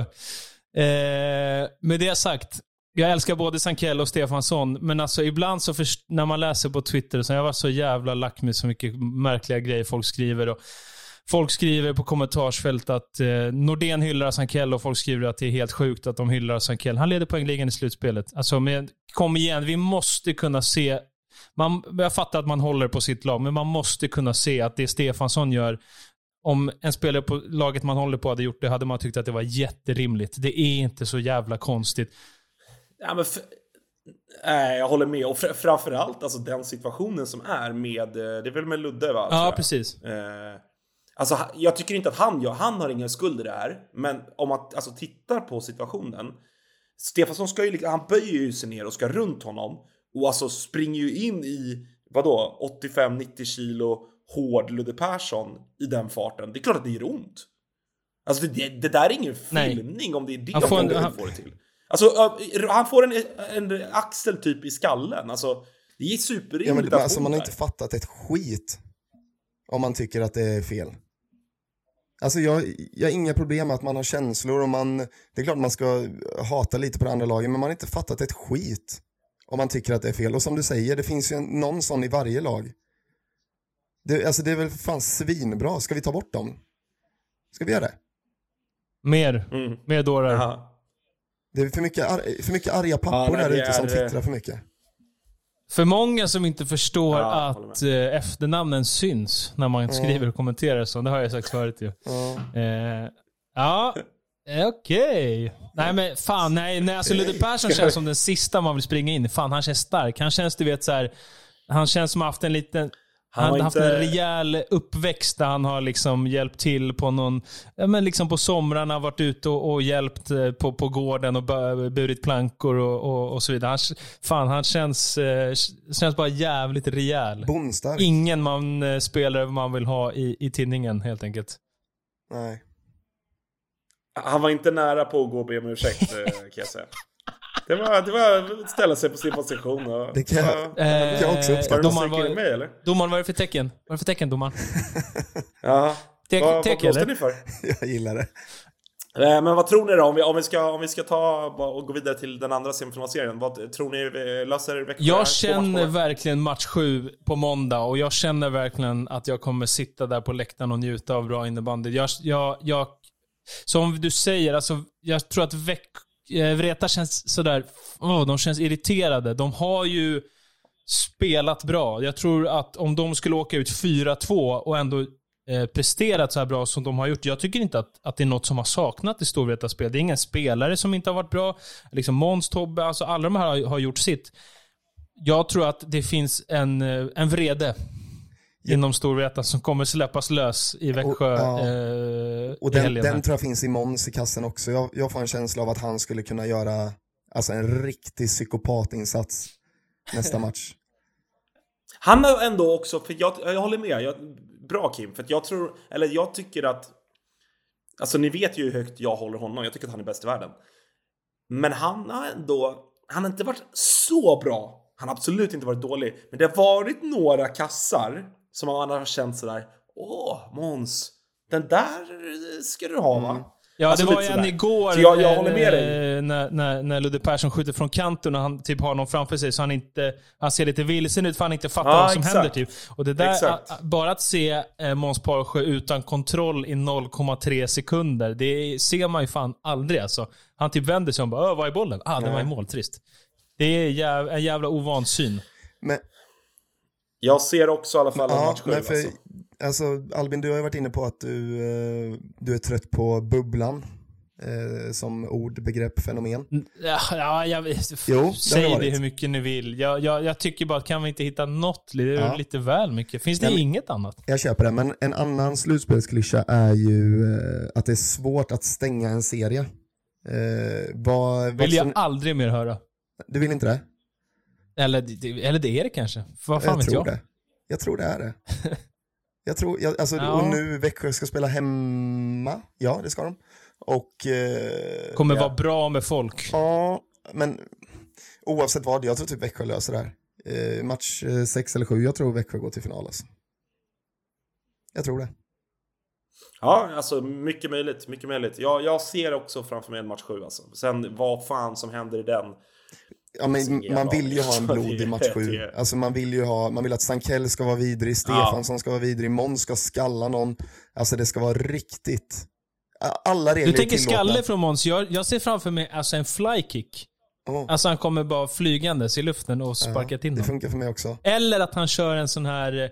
Eh, med det sagt, jag älskar både Sankell och Stefansson, men alltså ibland så när man läser på Twitter, så jag var så jävla lack med så mycket märkliga grejer folk skriver. Och folk skriver på kommentarsfält att eh, Nordén hyllar Sankell och folk skriver att det är helt sjukt att de hyllar Sankell. Han leder poängligan i slutspelet. Alltså, men, kom igen, vi måste kunna se man, jag fattar att man håller på sitt lag, men man måste kunna se att det Stefansson gör, om en spelare på laget man håller på hade gjort det, hade man tyckt att det var jätterimligt. Det är inte så jävla konstigt. Ja, men Nej, jag håller med. Och fr- framförallt alltså den situationen som är med, eh, det är väl med Ludde va? Ja, precis. Eh, alltså jag tycker inte att han gör, han har ingen skuld i det här. Men om man alltså, tittar på situationen. Stefansson ska ju, liksom- han böjer ju sig ner och ska runt honom. Och alltså springer ju in i, vadå, 85-90 kilo hård Ludde Persson i den farten. Det är klart att det gör ont. Alltså det, det där är ingen Nej. filmning om det är det Han får en- han- får det till. Alltså han får en, en axel typ i skallen. Alltså det är Ja, superrimligt men, att men få alltså man har inte fattat ett skit om man tycker att det är fel. Alltså jag, jag har inga problem med att man har känslor och man, det är klart man ska hata lite på det andra laget, men man har inte fattat ett skit om man tycker att det är fel. Och som du säger, det finns ju en, någon sån i varje lag. Det, alltså det är väl fan svinbra, ska vi ta bort dem? Ska vi göra det? Mer. Mm. Mer dårar. Det är för mycket, ar- för mycket arga pappor nej, där ute som twittrar för mycket. För många som inte förstår Ja, att eh, efternamnen syns när man skriver och kommenterar så. Det har jag sagt förut ju. Ja. Eh, ja, okej. Nej men fan, nej, nej alltså Ludde Persson känns som den sista man vill springa in i. Fan, han känns stark. Han känns, du vet så här. Han känns som haft en liten... Han Han har haft inte- en rejäl uppväxt där han har liksom hjälpt till på någon, men liksom på somrarna varit ute och, och hjälpt eh, på, på gården och bu- burit plankor och, och, och så vidare. Han, fan, han känns, eh, känns bara jävligt rejäl. Bonstark. Ingen man eh, spelare man vill ha i, i tidningen helt enkelt. Nej. Han var inte nära på att gå och be om ursäkt kan jag säga. Det var, det var att ställa sig på sin position och... Det kan jag- Ja. kan jag också uppskatta. Var det någon domaren var, mig eller? domaren, vad är det för tecken? Vad är det för tecken, domaren? Ja. Tek- vad vad tek, blåste eller? ni för? Jag gillar det. Eh, Men vad tror ni då? Om vi, om vi, ska, om vi ska ta och gå vidare till den andra semifinalserien. Vad tror ni eh, löser Växjö? Jag känner verkligen match sju på måndag och jag känner verkligen att jag kommer sitta där på läktaren och njuta av bra innebandy. Jag, jag, jag, som du säger, alltså, jag tror att Väck, eh, Eh, Vreta känns sådär, oh, de känns irriterade. De har ju spelat bra. Jag tror att om de skulle åka ut 4-2 och ändå eh, presterat så här bra som de har gjort. Jag tycker inte att, att det är något som har saknat i Storvretas spel. Det är ingen spelare som inte har varit bra. Liksom Måns, Tobbe, alltså alla de här har, har gjort sitt. Jag tror att det finns en, eh, en vrede inom Storvreta som kommer släppas lös i Växjö ja. eh, Och i den, här. den tror jag finns i Måns i kassen också. Jag, jag får en känsla av att han skulle kunna göra alltså, en riktig psykopatinsats nästa match. Han har ändå också, för jag, jag håller med. Jag, bra Kim, för att jag tror, eller jag tycker att... Alltså ni vet ju hur högt jag håller honom. Jag tycker att han är bäst i världen. Men han har ändå, han har inte varit så bra. Han har absolut inte varit dålig. Men det har varit några kassar som man har känt sådär. Åh, Måns. Den där ska du ha va? Ja, Alltså, det var ju en igår Så jag- jag håller med dig. eh, När, när, när Ludde Persson skjuter från kanten och han typ har någon framför sig så han inte han ser lite vilsen ut för han inte fattar Ja, vad som exakt. händer. Typ. Och det där, Exakt. bara att se eh, Måns Parsjö utan kontroll i 0,3 sekunder, det ser man ju fan aldrig alltså. Han typ vänder sig om och bara "Ö, vad är bollen? Ah, den var i mål. Trist. Det är jäv, en jävla ovan syn. Men, Jag ser också i alla fall en ja, match för, Alltså. alltså, Albin, du har ju varit inne på att du, eh, du är trött på bubblan eh, som ord, begrepp, fenomen. Ja, ja jag, Jo, säg det det, hur mycket ni vill. Jag, jag, jag tycker bara att kan vi inte hitta något? Det är Ja. lite väl mycket. Finns det Nej, inget annat? Jag köper det, men en annan slutspelsklyscha är ju eh, att det är svårt att stänga en serie. Eh, vad, vad Vill jag som- aldrig mer höra. Du vill inte det? Eller, det- eller det är det kanske. För vad fan jag vet tror jag? det. Jag tror det är det. Jag tror, jag, alltså, Ja. och nu Växjö ska spela hemma. Ja, det ska de. Och... Eh, Kommer ja. vara bra med folk. Ja, men oavsett vad, jag tror typ Växjö löser det här. Eh, match eh, sex eller sju, jag tror Växjö går till final alltså. Jag tror det. Ja, alltså mycket möjligt. Mycket möjligt. Jag, jag ser också framför mig en match sju alltså. Sen vad fan som händer i den. Ja, men Ingen man vill ju ha en aning. blodig match sju. Det- Alltså man vill ju ha, man vill att Stankell ska vara vidrig, Stefansson ska vara vidrig, Måns ska skalla någon. Alltså det ska vara riktigt. Alla regler Du tänker är skalle från Måns. Jag, jag ser framför mig alltså en flykick. Åh, Alltså han kommer bara flygandes i luften och sparkar till det någon. funkar för mig också. Eller att han kör en sån här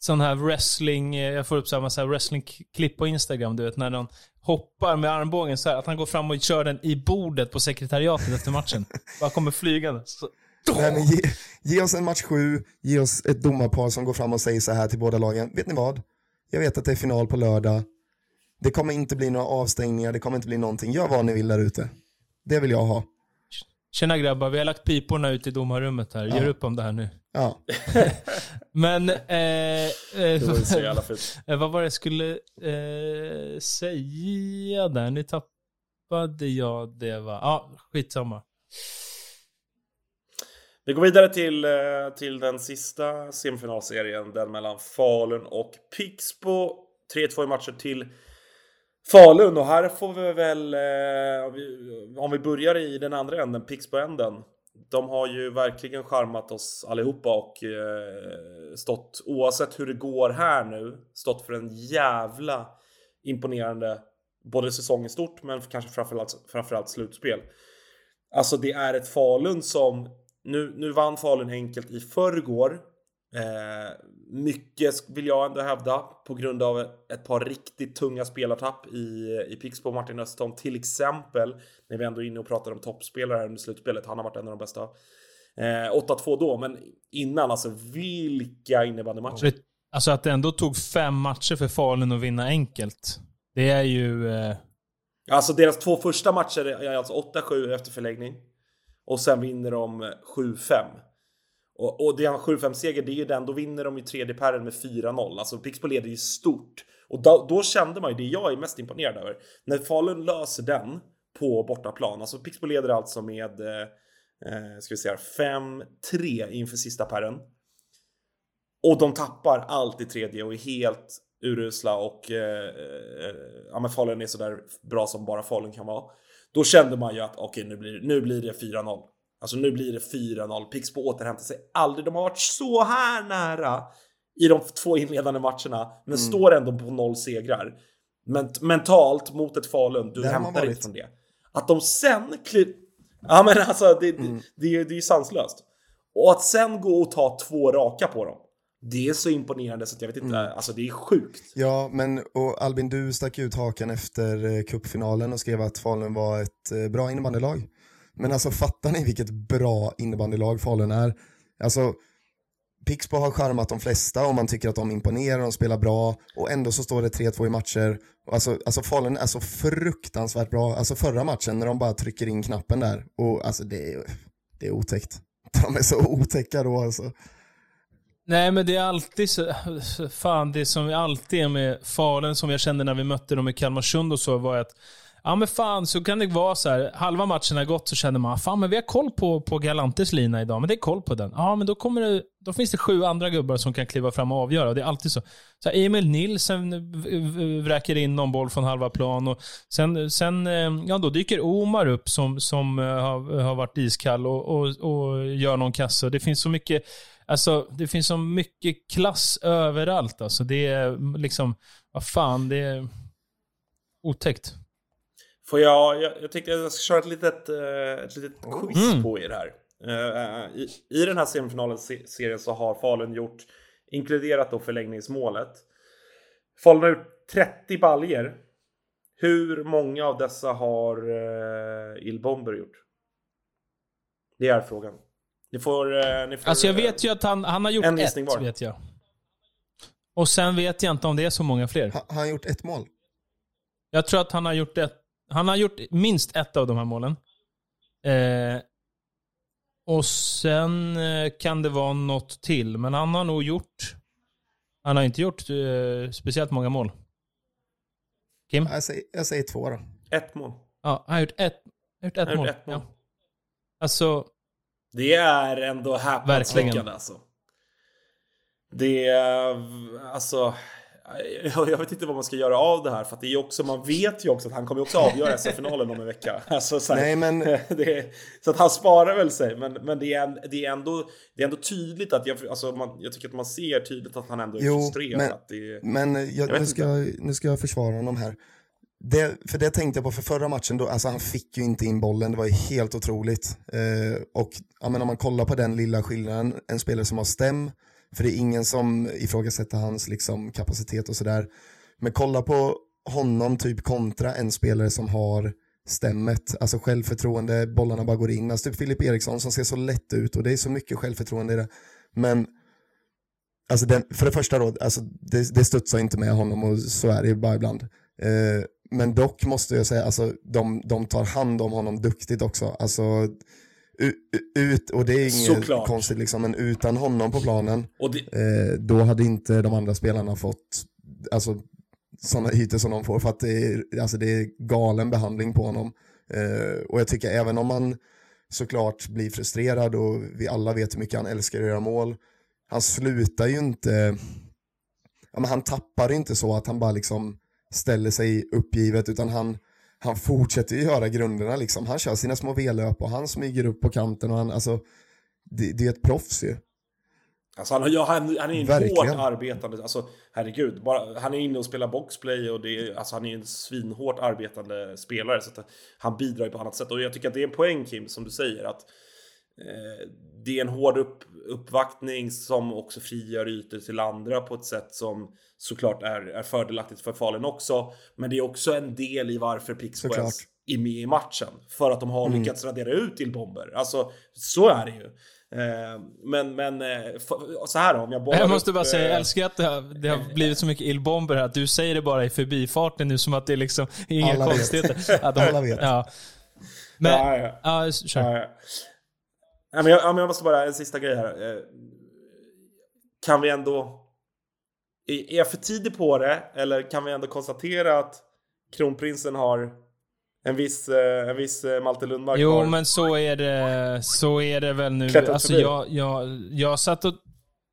sån här wrestling, eh, jag får upp så här massa wrestling-klipp på Instagram, du vet, när någon hoppar med armbågen så här, att han går fram och kör den i bordet på sekretariatet efter matchen. Bara kommer flygande. Så, Nej, men ge, ge oss en match sju, ge oss ett domarpar som går fram och säger så här till båda lagen. Vet ni vad? Jag vet att det är final på lördag. Det kommer inte bli några avstängningar, det kommer inte bli någonting. Gör vad ni vill där ute. Det vill jag ha. Tjena grabbar, vi har lagt piporna ut i domarrummet här. Gör upp om det här nu. Ja, Men, eh, Det var eh, eh, vad var det jag skulle eh, säga där? Nu tappade jag det va? Ja, skitsamma. Vi går vidare till, eh, till den sista semifinalserien. Den mellan Falun och Pixbo. 3-2 i matcher till Falun. Och här får vi väl, eh, om vi- om vi börjar i den andra änden, Pixbo-änden. De har ju verkligen charmat oss allihopa och eh, stått, oavsett hur det går här nu, stått för en jävla imponerande både säsong i stort men kanske framförallt, framförallt slutspel. Alltså det är ett Falun som nu, nu vann Falun enkelt i förrgår. Eh, mycket vill jag ändå hävda på grund av ett par riktigt tunga spelartapp i, i Pixbo Martin Östholm till exempel. När vi ändå är inne och pratar om toppspelare här under slutspelet. Han har varit en av de bästa. Eh, 8-2 då, men innan alltså vilka innebandymatcher. Så det, alltså att det ändå tog fem matcher för Falun att vinna enkelt. Det är ju... Eh, Alltså deras två första matcher är alltså 8-7 efter förlängning. Och sen vinner de 7-5. Och, och det är en 7-5 seger, det är ju den, då vinner de ju tredje pärren med 4-0. Alltså Pixbo leder ju stort. Och då, då kände man ju det jag är mest imponerad över. När Falun löser den på bortaplan, alltså Pixbo leder alltså med eh, eh ska vi säga 5-3 inför sista perren. Och de tappar allt i tredje och är helt urusla och eh, eh, ja, men Falun är sådär bra som bara Falun kan vara. Då kände man ju att okej, okay, nu, blir, nu blir det 4-0. Alltså nu blir det 4-0. Pixbo återhämtar sig aldrig. De har varit så här nära i de två inledande matcherna, men mm. står ändå på noll segrar. Men mentalt mot ett Falun, du hämtar inte från det. Att de sen kliver... Ja men alltså det, mm. det, det, det är ju sanslöst. Och att sen gå och ta två raka på dem. Det är så imponerande så att jag vet inte, mm. alltså det är sjukt. Ja, men och Albin, du stack ut hakan efter eh, cupfinalen och skrev att Falun var ett eh, bra innebandylag. Men alltså fattar ni vilket bra innebandylag Falun är? Alltså, Pixbo har charmat de flesta och man tycker att de imponerar, de spelar bra och ändå så står det 3-2 i matcher. Alltså, alltså Falun är så fruktansvärt bra. Alltså förra matchen när de bara trycker in knappen där och alltså det är, det är otäckt. De är så otäcka då alltså. Nej, men det är alltid så... Fan, det som alltid är med Falun, som jag kände när vi mötte dem i Kalmarsund och så, var att Ja men fan, så kan det vara så här. Halva matchen har gått så känner man, fan men vi har koll på, på Galantes lina idag, men det är koll på den. Ja men då, kommer det, då finns det sju andra gubbar som kan kliva fram och avgöra. Och det är alltid så. så här, Emil Nilsen vräker in någon boll från halva plan och sen, sen eh, ja då dyker Omar upp som, som eh, har, har varit iskall och, och, och gör någon kasse. Det finns så mycket Alltså, det finns så mycket klass överallt. Alltså, det är liksom, vad fan, det är otäckt. Får jag, jag, jag tänkte jag ska köra ett litet, eh, ett litet quiz mm. på er här. Uh, i, I den här semifinalen serien så har Falun gjort, inkluderat då förlängningsmålet, Falun har gjort 30 baljer. Hur många av dessa har uh, Ilbomber gjort? Det är frågan. Ni får... Uh, ni får alltså jag vet ju att han, han har gjort ett, var. vet jag. Och sen vet jag inte om det är så många fler. Ha, har han gjort ett mål? Jag tror att han har gjort ett han har gjort minst ett av de här målen. Eh, och sen eh, kan det vara något till, men han har nog gjort... Han har inte gjort eh, speciellt många mål. Kim? Jag säger, jag säger två då. Ett mål. Ja, han har gjort ett, gjort ett, mål. ett mål. Ja. Alltså... Det är ändå häpnadsväckande alltså. Det är... Alltså... Jag vet inte vad man ska göra av det här för att det är också, man vet ju också att han kommer också avgöra SM-finalen om en vecka. Alltså, så, här, Nej, men... det, så att han sparar väl sig, men, men det, är, det, är ändå, det är ändå tydligt att jag, alltså, man, jag tycker att man ser tydligt att han ändå är jo, frustrerad. Men, men jag, jag nu, ska, nu ska jag försvara honom här. Det, för det tänkte jag på för förra matchen, då, alltså han fick ju inte in bollen, det var ju helt otroligt. Eh, och ja, men om man kollar på den lilla skillnaden, en spelare som har stäm, för det är ingen som ifrågasätter hans liksom, kapacitet och sådär. Men kolla på honom typ kontra en spelare som har stämmet, alltså självförtroende, bollarna bara går in. Alltså typ Filip Eriksson som ser så lätt ut och det är så mycket självförtroende i det. Men alltså den, för det första då, alltså det, det studsar inte med honom och så är det ju bara ibland. Eh, men dock måste jag säga, alltså de, de tar hand om honom duktigt också. Alltså ut, och det är inget Såklart. konstigt liksom, men utan honom på planen, det... eh, då hade inte de andra spelarna fått, alltså sådana ytor som de får, för att det är, alltså, det är galen behandling på honom. Eh, och jag tycker även om man såklart blir frustrerad och vi alla vet hur mycket han älskar att göra mål, han slutar ju inte, ja, men han tappar inte så att han bara liksom ställer sig uppgivet, utan han han fortsätter ju göra grunderna liksom. Han kör sina små V-löp och han smyger upp på kanten och han, alltså, det, det är ett proffs ju. Alltså han, ja, han, han är en Verkligen. hårt arbetande, alltså herregud, bara, han är inne och spelar boxplay och det alltså, han är en svinhårt arbetande spelare så att han bidrar ju på annat sätt och jag tycker att det är en poäng Kim, som du säger att det är en hård upp, uppvaktning som också frigör ytor till andra på ett sätt som såklart är, är fördelaktigt för Falun också. Men det är också en del i varför Pixbo är med i matchen. För att de har mm. lyckats radera ut Ilbomber. Alltså, så är det ju. Eh, men, men eh, så här då, om jag bara... Jag måste bara säga, jag älskar att det har, det har blivit så mycket Ilbomber här. Att du säger det bara i förbifarten nu som att det är liksom inga Alla konstigheter. Vet. Att de, Alla vet. Ja. Men, ja, ja. ja kör. Ja, ja. Ja, men jag, jag måste bara, en sista grej här. Eh, kan vi ändå är jag för tidig på det eller kan vi ändå konstatera att kronprinsen har en viss, eh, en viss eh, Malte Lundmark Jo, har men så är det, så är det väl nu. Alltså, jag, jag, jag satt och,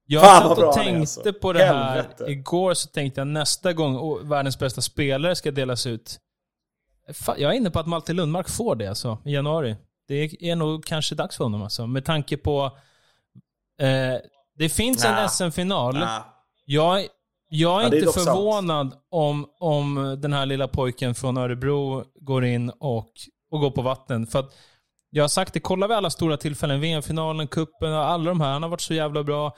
jag Fan, satt och tänkte alltså. på det här. Helvete. Igår så tänkte jag nästa gång oh, världens bästa spelare ska delas ut. Fa- Jag är inne på att Malte Lundmark får det alltså, i januari. Det är nog kanske dags för honom alltså. Med tanke på... Eh, det finns en Nah. SM-final. Nah. Jag, jag är Ja, är inte sant. förvånad om, om den här lilla pojken från Örebro går in och, och går på vatten. För att jag har sagt det, kollar vi alla stora tillfällen, VM-finalen, kuppen, alla de här, han har varit så jävla bra.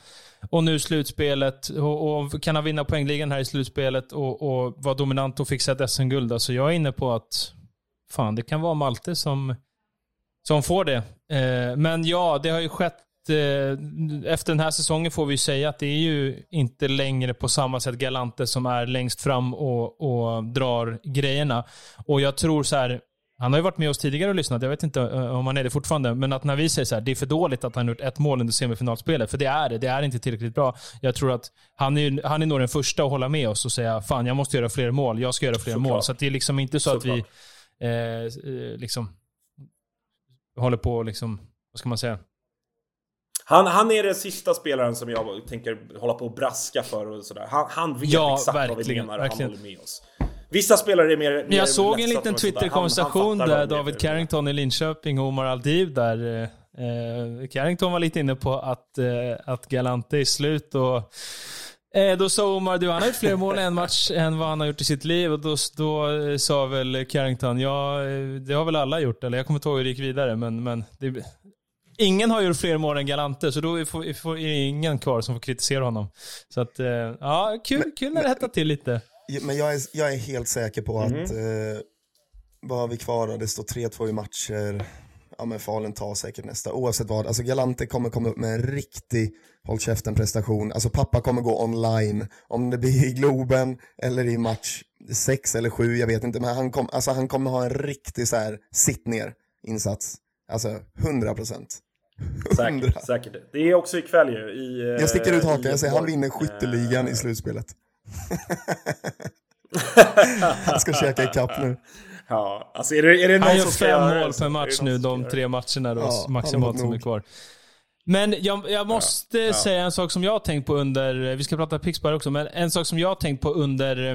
Och nu slutspelet, och, och kan han vinna poängligan här i slutspelet och, och vara dominant och fixa ett SM-guld. Alltså jag är inne på att, fan det kan vara Malte som, som får det. Eh, men ja, det har ju skett eh, efter den här säsongen får vi säga att det är ju inte längre på samma sätt Galante som är längst fram och, och drar grejerna. Och jag tror så här, han har ju varit med oss tidigare och lyssnat, jag vet inte eh, om han är det fortfarande, men att när vi säger så här, det är för dåligt att han gjort ett mål under semifinalspelet, för det är det, det är inte tillräckligt bra. Jag tror att han är, han är nog den första att hålla med oss och säga, fan jag måste göra fler mål, jag ska göra fler Såklart. mål. Så det är liksom inte så att vi Såklart. eh, liksom håller på liksom, vad ska man säga? Han, han är den sista spelaren som jag tänker hålla på och braska för och sådär. Han, han vet Ja, exakt vad vi menar och han håller med oss. Vissa spelare är mer... mer jag såg en liten. Twitter-konversation där David. Carrington i Linköping och Omar Aldiv där. Eh, Carrington var lite inne på att, eh, att Galante är slut och eh, då sa Omar, du han har gjort fler mål i en match än vad han har gjort i sitt liv och då, då eh, sa väl Carrington, ja eh, det har väl alla gjort, eller jag kommer inte ihåg hur det gick vidare men, men det, Ingen har gjort fler mål än Galante, så då får, får, är det ingen kvar som får kritisera honom. Så att, eh, ja, kul, kul när det hettar till lite. Men jag är, jag är helt säker på Mhm. att, eh, vad har vi kvar då? Det står 3-2 i matcher. Ja men Falun tar säkert nästa, oavsett vad. Alltså Galante kommer komma upp med en riktig håll käften prestation. Alltså pappa kommer gå online, om det blir i Globen eller i match 6 eller 7, jag vet inte. Men han, kom, alltså, han kommer ha en riktig så här sitt ner insats. Alltså 100 procent. Säkert, säkert. Det är också ikväll ju. I, eh, Jag sticker ut hakan, i jag säger han vinner skytteligan Eh, i slutspelet. han ska käka ikapp nu. Ja, alltså är det, är det någon Han gör som ska fem mål per match nu, de tre matcherna då, Ja, maximalt som är kvar. Men jag, jag måste säga en sak som jag har tänkt på under, vi ska prata Pixbar också, men en sak som jag har tänkt på under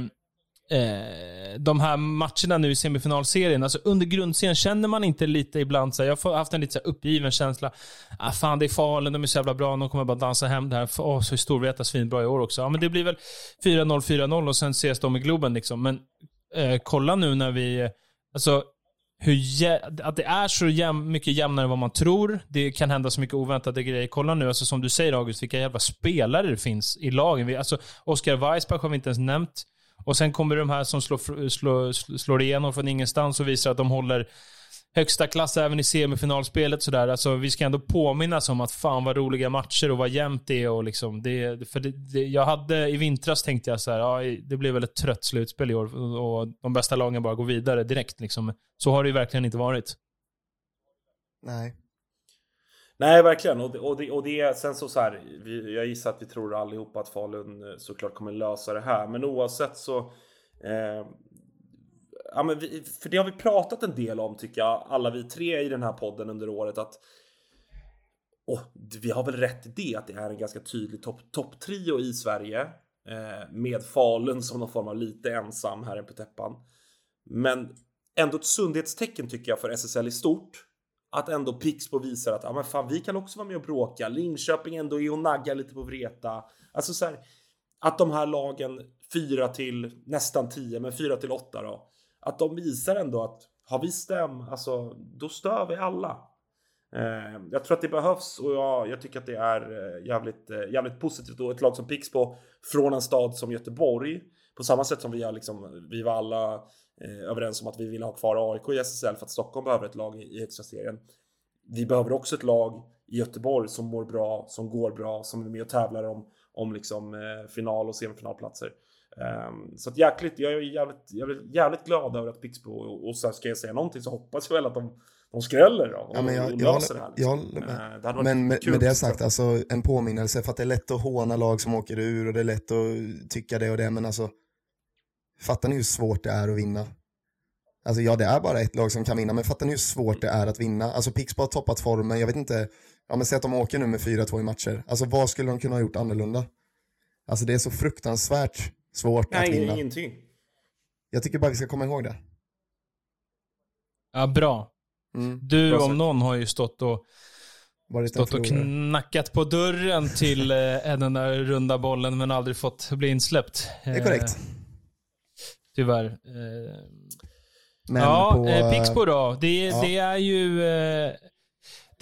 eh, de här matcherna nu i semifinalserien. Alltså under grundserien känner man inte lite ibland så här, jag har haft en lite så här uppgiven känsla. Ah, fan det är Falun, de är så jävla bra, de kommer bara dansa hem det här. Åh, så är Storvreta svinbra i år också. Ja men det blir väl 4-0, 4-0 och sen ses de i Globen liksom. Men eh, kolla nu när vi, alltså hur jä- att det är så jäm, mycket jämnare än vad man tror. Det kan hända så mycket oväntade grejer. Kolla nu, alltså, som du säger August, vilka jävla spelare det finns i lagen. Vi, alltså, Oscar Weissbach har vi inte ens nämnt. Och sen kommer de här som slår, slår, slår igenom från ingenstans och visar att de håller högsta klass även i semifinalspelet. Sådär. Alltså, vi ska ändå påminnas om att fan vad roliga matcher och vad jämnt det är. Och liksom, det, för det, det, jag hade, I vintras tänkte jag så här, ja, det blir väl ett trött slutspel i år och, de bästa lagen bara går vidare direkt. Liksom. Så har det ju verkligen inte varit. Nej. Nej, verkligen. Och det, och det, och det är sen så, så här. Vi, jag gissar att vi tror allihopa att Falun eh, såklart kommer lösa det här. Men oavsett så. Eh, ja, men vi, för det har vi pratat en del om tycker jag. Alla vi tre i den här podden under året. Att och vi har väl rätt i det att det är en ganska tydlig topp top trio i Sverige. Eh, med Falun som någon form av lite ensam här på täppan. Men ändå ett sundhetstecken tycker jag för SSL i stort. Att ändå Pixbo visar att ja, men fan, vi kan också vara med och bråka. Linköping ändå är och naggar lite på Vreta. Alltså så här, att de här lagen 4 till nästan 10, men 4 till 8 då. Att de visar ändå att har vi stäm, alltså då stör vi alla. Eh, jag tror att det behövs och jag, jag tycker att det är eh, jävligt, eh, jävligt positivt och ett lag som Pixbo från en stad som Göteborg på samma sätt som vi har liksom, vi var alla eh, överens om att vi vill ha kvar AIK i SSL för att Stockholm behöver ett lag i, i högsta serien. Vi behöver också ett lag i Göteborg som mår bra, som går bra, som är med och tävlar om, om liksom, eh, final och semifinalplatser. Um, så att jäkligt, jag är jävligt, jävligt, jävligt glad över att Pixbo och, och sen ska jag säga någonting så hoppas jag väl att de, de skräller då och, Ja, men jag, och jag, löser håller, det här. jag liksom. håller med. Eh, det Men med, med det sagt, alltså en påminnelse för att det är lätt att håna lag som åker ur och det är lätt att tycka det och det, men alltså fattar ni hur svårt det är att vinna? Alltså ja, det är bara ett lag som kan vinna, men fattar ni hur svårt det är att vinna? Alltså Pixbo har toppat formen, jag vet inte, ja men säg att de åker nu med 4-2 i matcher, alltså vad skulle de kunna ha gjort annorlunda? Alltså det är så fruktansvärt svårt att Nej, vinna. ingenting. Jag tycker bara vi ska komma ihåg det. Ja, bra. Mm. Du Bra om någon har ju stått och, Varit stått och förlorare. knackat på dörren till eh, den där runda bollen men aldrig fått bli insläppt. Det är korrekt. Eh, tyvärr. Eh, Men ja, på, eh, Pixbo då. Det, ja. det är ju...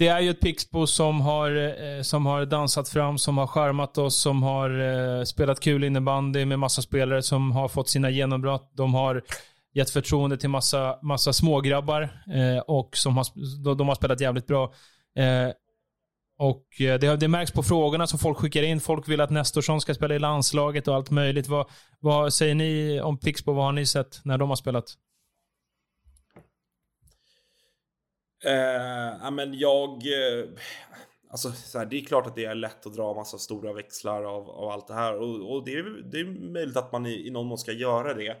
Det är ju ett Pixbo som har, eh, som har dansat fram, som har charmat oss, som har eh, spelat kul innebandy med massa spelare som har fått sina genombrott. De har gett förtroende till massa, massa smågrabbar eh, och som har, de, har spelat jävligt bra. Eh, och eh, det, det märks på frågorna som folk skickar in. Folk vill att Nestorsson ska spela i landslaget och allt möjligt. Vad, vad säger ni om Pixbo? Vad har ni sett när de har spelat? Eh, men jag... Eh, alltså, så här, det är klart att det är lätt att dra massa stora växlar av, av allt det här. Och, och det, är, det är möjligt att man i, i någon mån ska göra det.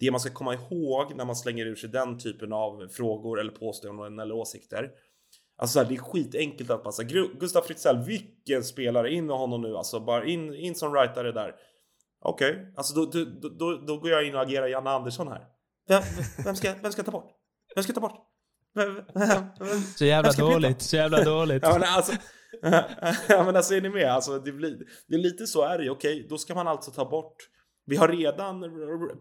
Det man ska komma ihåg när man slänger ur sig den typen av frågor eller påståenden eller åsikter. Alltså så här, det är skitenkelt att passa. Gustav Fritzell, vilken spelare, in med honom nu alltså. Bara in, in som rightare där. Okej, alltså då, då, då, då, då går jag in och agerar Janne Andersson här. Vem, vem, ska, vem ska ta bort? Vem ska ta bort? Så jävla dåligt. Så jävla dåligt. Ja men alltså, ja, men alltså är ni med? Alltså, det, blir, det är lite så är det. Okej, då ska man alltså ta bort. Vi har redan,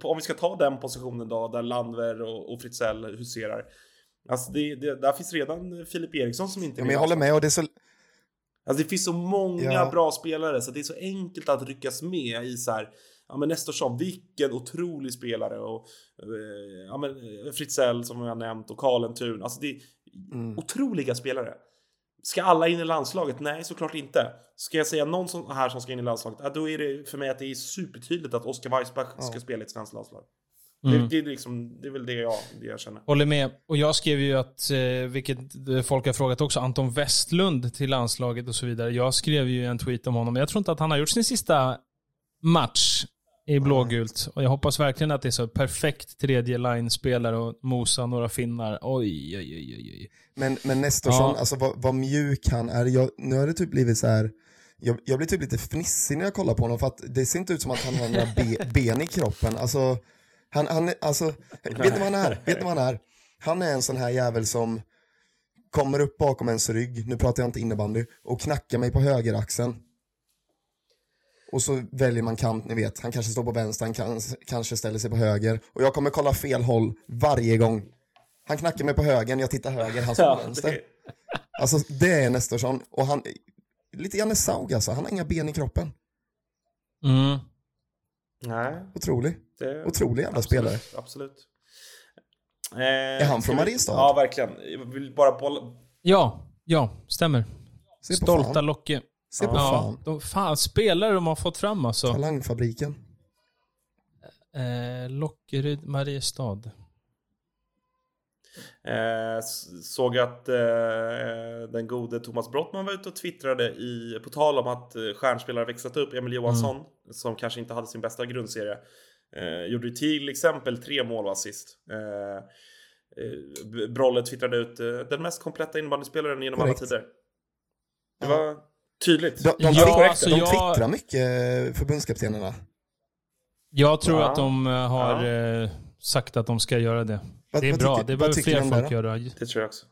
om vi ska ta den positionen då, där Landver och, och Fritzell huserar. Alltså det, det, där finns redan Filip Eriksson som inte ja, men jag håller med och det är så, Alltså det finns så många Ja. bra spelare så det är så enkelt att ryckas med i så här. Ja men Nestorsson, vilken otrolig spelare och eh, ja men eh, Fritzell som jag nämnt och Karlentun. Alltså det är Mm. otroliga spelare. Ska alla in i landslaget? Nej, såklart inte. Ska jag säga någon som, här som ska in i landslaget? Ja, då är det för mig att det är supertydligt att Oscar Weissbach ska spela i ett svenskt landslag. Mm. Det, det, är liksom, det är väl det jag, det jag känner. Håller med. Och jag skrev ju att, eh, vilket folk har frågat också, Anton Westlund till landslaget och så vidare. Jag skrev ju en tweet om honom. Jag tror inte att han har gjort sin sista match i blågult. Och jag hoppas verkligen att det är så perfekt tredje line-spelare och mosa några finnar. Oj, oj, oj, oj. Men, men Nestorsson, Ja. alltså vad, vad mjuk han är. Jag, nu har det typ blivit så här. Jag, jag blir typ lite fnissig när jag kollar på honom för att det ser inte ut som att han har några be, ben i kroppen. Alltså, han, han, alltså, vet ni vad han är? Vet ni vad han är? Han är en sån här jävel som kommer upp bakom ens rygg, nu pratar jag inte innebandy, och knackar mig på högeraxeln. Och så väljer man kant, ni vet. Han kanske står på vänster, han kan, kanske ställer sig på höger. Och jag kommer kolla fel håll varje gång. Han knackar mig på höger, jag tittar höger, han står på Ja, vänster. det, Alltså det är Nestorsson och han, lite Janne Saug alltså, han har inga ben i kroppen. Mm. nej, Otrolig, det, otrolig jävla absolut, spelare. Absolut. Eh, han från vi- Mariestad? Ja, verkligen. Jag vill bara bolla... Ja, ja, stämmer. Stolta fan, Locke. Se på Ja, fan. de, fan, spelare de har fått fram alltså. Talangfabriken. Eh, Lockeryd, Mariestad. Eh, såg att eh, den gode Thomas Brottman var ute och twittrade i, på tal om att eh, stjärnspelare växlat upp. Emil Johansson, som kanske inte hade sin bästa grundserie, eh, gjorde till exempel tre mål och assist. Eh, eh, Brolle twittrade ut eh, den mest kompletta innebandyspelaren genom alla Korrekt. tider. Det var tydligt. De, de, Ja, twittrar, alltså de jag- twittrar mycket, eh, förbundskaptenerna. Jag tror Ja. att de eh, har eh, sagt att de ska göra det. Vad- Det är bra. tycker- det behöver fler det folk göra. Det tror jag också.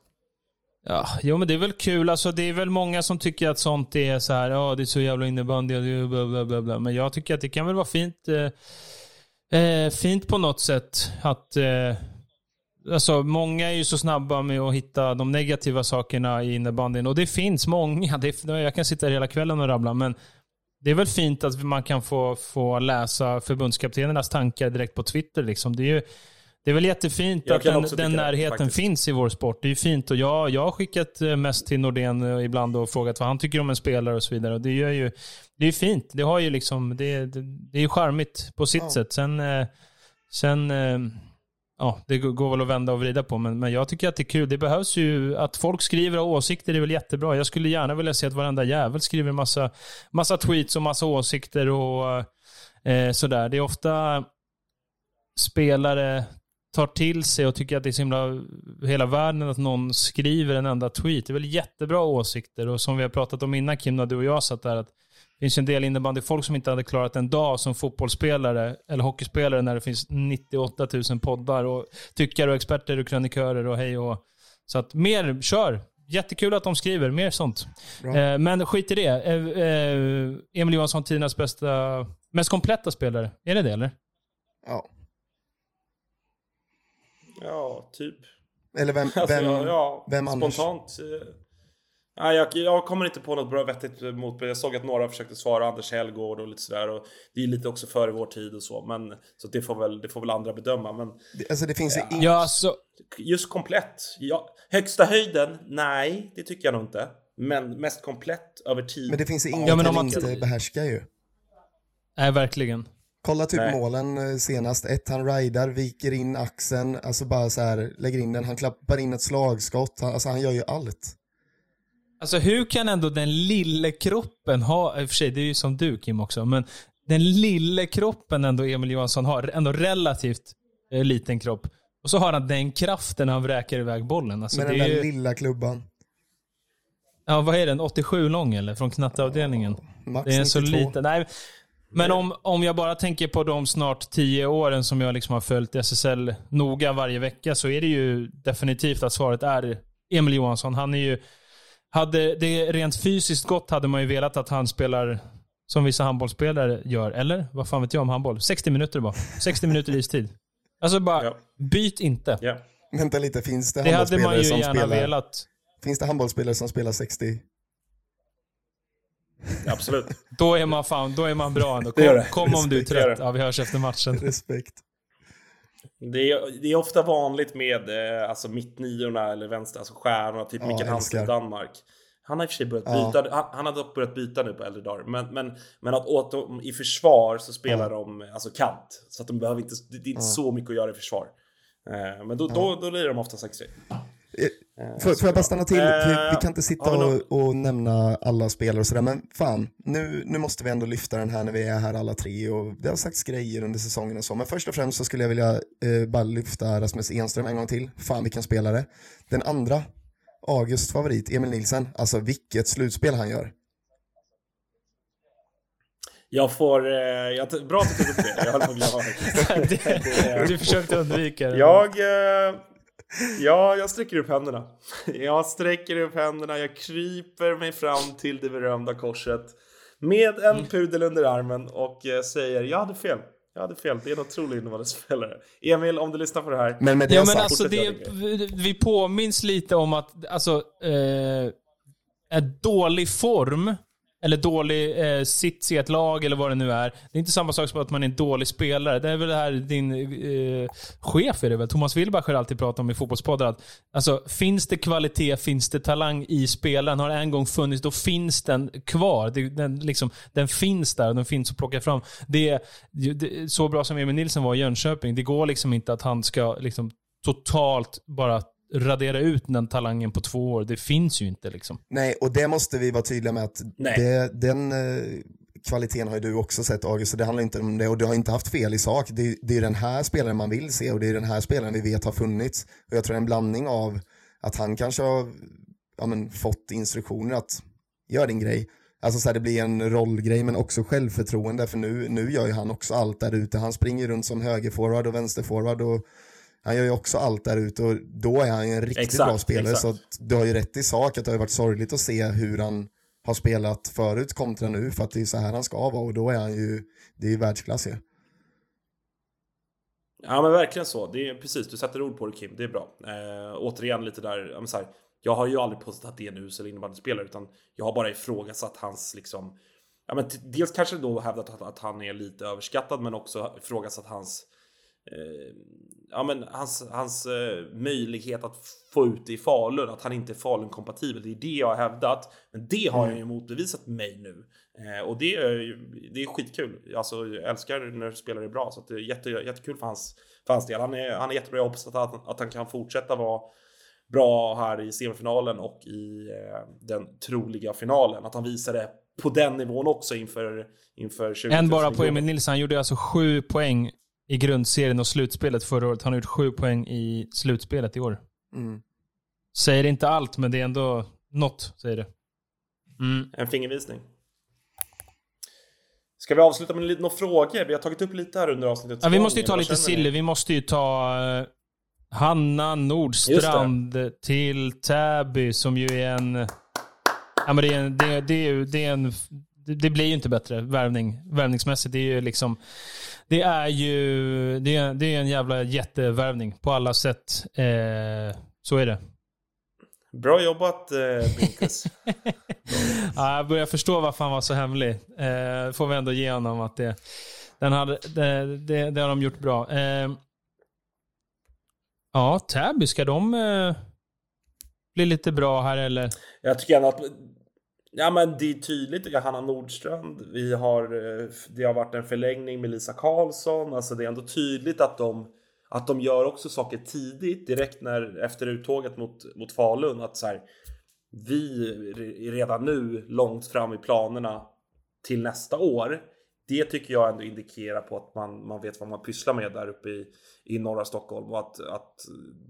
Ja, jo, men det är väl kul. Alltså, det är väl många som tycker att sånt är så här, ja, det är så jävla innebandy och bla, bla, bla, bla. Men jag tycker att det kan väl vara fint, eh, fint på något sätt att eh, Alltså, många är ju så snabba med att hitta de negativa sakerna i innebandyn. Och det finns många. Det är, jag kan sitta hela kvällen och rabbla, men det är väl fint att man kan få, få läsa förbundskaptenernas tankar direkt på Twitter. Liksom. Det, är ju, det är väl jättefint Jag att den, den det, närheten faktiskt. finns i vår sport. Det är ju fint och jag, jag har skickat eh, mest till Nordén eh, ibland och frågat vad han tycker om en spelare och så vidare. Och det, gör ju, det är ju fint. Det, har ju liksom, det, det, det är ju charmigt på sitt Ja. sätt. Sen, eh, sen ja, det går- väl att vända och vrida på, men, men jag tycker att det är kul. Det behövs ju, att folk skriver och åsikter är väl jättebra. Jag skulle gärna vilja se att varenda jävel skriver massa, massa tweets och massa åsikter och eh, sådär. Det är ofta spelare tar till sig och tycker att det är så himla hela världen att någon skriver en enda tweet. Det är väl jättebra åsikter och som vi har pratat om innan Kim, när du och jag satt där, att finns en del innebandyfolk som inte hade klarat en dag som fotbollsspelare eller hockeyspelare när det finns 98 000 poddar och tyckare och experter och krönikörer och hej och... Så att mer, kör! Jättekul att de skriver, mer sånt. Eh, men skit i det. Eh, eh, Emil Johansson, tidernas bästa, mest kompletta spelare. Är det det eller? Ja. Ja, typ. Eller vem, Alltså, vem, ja, ja, vem annars? spontant. Nej, jag, jag kommer inte på något bra vettigt motbild. Jag såg att några försökte svara, Anders Hellgård och lite sådär. Och det är lite också före vår tid och så. Men, så det, får väl, det får väl andra bedöma. Men Det- Alltså det finns ju in... Ja, alltså, just komplett. Ja, högsta höjden? Nej, det tycker jag nog inte. Men mest komplett över tid. Men det finns inget Ja, men om han man- inte behärskar ju. nej verkligen. Kolla typ Nej. målen eh, senast. Ett, han rider, viker in axeln, alltså bara så här, lägger in den. Han klappar in ett slagskott. Han, alltså han gör ju allt. Alltså hur kan ändå den lille kroppen ha, i och för sig det är ju som du Kim också, men den lille kroppen ändå Emil Johansson har, ändå relativt eh, liten kropp. Och så har han den kraften när han vräker iväg bollen. Alltså, Med den är där ju, lilla klubban. ja, vad är den? 87 lång eller? Från knatteavdelningen. Max Det är en så 92. liten. Nej, men om, om jag bara tänker på de snart tio åren som jag liksom har följt SSL noga varje vecka så är det ju definitivt att svaret är Emil Johansson. Han är ju... Hade det rent fysiskt gått hade man ju velat att han spelar som vissa handbollsspelare gör. Eller? Vad fan vet jag om handboll? 60 minuter bara. 60 minuter istid. Alltså bara, Ja. byt inte. Ja. Vänta lite, finns det, Det hade man handbollsspelare ju som gärna spelar... velat. Finns det handbollsspelare som spelar 60? Absolut. Då är man fan, då är man bra ändå. Det Kom, det. kom om du är det trött. det. Ja, vi hörs efter matchen. Respekt. Det är, det är ofta vanligt med eh, alltså mittniorna eller vänster, alltså stjärnorna, typ Ja, Mikael Hansen i. Danmark. Han har i och för sig börjat Ja. byta, han, han har dock börjat byta nu på äldre dagar. Men, men, men att åt dem i försvar så spelar de alltså kant. Så att de behöver inte, det är inte så mycket att göra i försvar. Eh, men då, då, då lirar de ofta 60. Får, får jag bara stanna till? Eh, Vi, vi kan inte sitta vi och, och nämna alla spelare och sådär, men fan, nu, nu måste vi ändå lyfta den här när vi är här alla tre och det har sagts grejer under säsongen och så, men först och främst så skulle jag vilja eh, bara lyfta Rasmus Enström en gång till. Fan vilken spelare. Den andra, Augusts favorit, Emil Nielsen, alltså vilket slutspel han gör. Jag får, eh, jag, bra att du tog upp det. Jag höll på att glömma. Det- du försökte undvika det. Jag, eh, ja, jag sträcker upp händerna. Jag sträcker upp händerna, jag kryper mig fram till det berömda korset med en Mm. pudel under armen och eh, säger jag hade fel. Jag hade fel, det är en otrolig innevarande spelare. Emil, om du lyssnar på det här. Men med det Ja men alltså det, vi påminns lite om att, alltså, eh, en dålig form, eller dålig eh, sits i ett lag eller vad det nu är. Det är inte samma sak som att man är en dålig spelare. Det är väl det här din eh, chef är det väl, Thomas Wilbacher alltid pratar om i fotbollspoddar. Att, alltså, finns det kvalitet, finns det talang i spelaren, har det en gång funnits, då finns den kvar. Det, den, liksom, den finns där och den finns att plocka fram. Det, det, så bra som Emil Nilsson var i Jönköping, det går liksom inte att han ska liksom, totalt bara radera ut den talangen på två år. Det finns ju inte liksom. Nej, och det måste vi vara tydliga med att det, den eh, kvaliteten har ju du också sett August, så det handlar inte om det och du har inte haft fel i sak. Det, det är den här spelaren man vill se och det är den här spelaren vi vet har funnits. Och jag tror det är en blandning av att han kanske har ja, men, fått instruktioner att gör din grej. Alltså så här, det blir en rollgrej men också självförtroende för nu, nu gör ju han också allt där ute. Han springer runt som högerforward och vänsterforward och han gör ju också allt där ute och då är han ju en riktigt Exakt, bra spelare. exakt. Så du har ju rätt i sak att det har varit sorgligt att se hur han har spelat förut kontra nu för att det är så här han ska vara och då är han ju, det är ju världsklass ju. Ja men verkligen så. Det är precis, du sätter ord på det Kim. Det är bra. Eh, återigen lite där, ja, så här, jag har ju aldrig påstått att det är en usel innebandyspelare utan jag har bara ifrågasatt hans liksom Ja men dels kanske då hävdat att, att han är lite överskattad men också ifrågasatt hans eh, ja, men hans, hans eh, möjlighet att få ut det i Falun, att han inte är Falun-kompatibel. Det är det jag har hävdat. Men det har jag ju motbevisat mig nu. Eh, och det är, det är skitkul. Alltså, jag älskar när spelare är bra, så det är jätte, jättekul för hans, för hans del. Han är, han är jättebra. Jag hoppas att han, att han kan fortsätta vara bra här i semifinalen och i eh, den troliga finalen. Att han visar det på den nivån också inför, inför 20 En bara på Emil Nilsson. Han gjorde alltså sju poäng i grundserien och slutspelet förra året. Han har gjort sju poäng i slutspelet i år. Mm. Säger inte allt, men det är ändå något, säger det. Mm. En fingervisning. Ska vi avsluta med några frågor? Vi har tagit upp lite här under avsnittet. Ja, vi måste ju ta lite? Sille. Vi måste ju ta eh, Hanna Nordstrand till Täby som ju är en... Ja, men det, är en det, det, är ju- det, är en, det, det blir ju inte bättre värvning, värvningsmässigt. Det är ju liksom... Det är ju det är, det är en jävla jättevärvning på alla sätt. Eh, så är det. Bra jobbat eh, Brinkus. Ja, jag börjar förstå varför han var så hemlig. Eh, får vi ändå ge honom att det, den hade, det, det, det har de gjort bra. Eh, ja, Täby, ska de eh, bli lite bra här eller? Jag tycker ändå att Ja men det är tydligt, det är Hanna Nordstrand, vi har, eh, det har varit en förlängning med Lisa Karlsson, alltså det är ändå tydligt att de, att de gör också saker tidigt, direkt när, efter uttåget mot, mot Falun, att så här, vi är redan nu långt fram i planerna till nästa år. Det tycker jag ändå indikerar på att man, man vet vad man pysslar med där uppe i, i norra Stockholm och att, att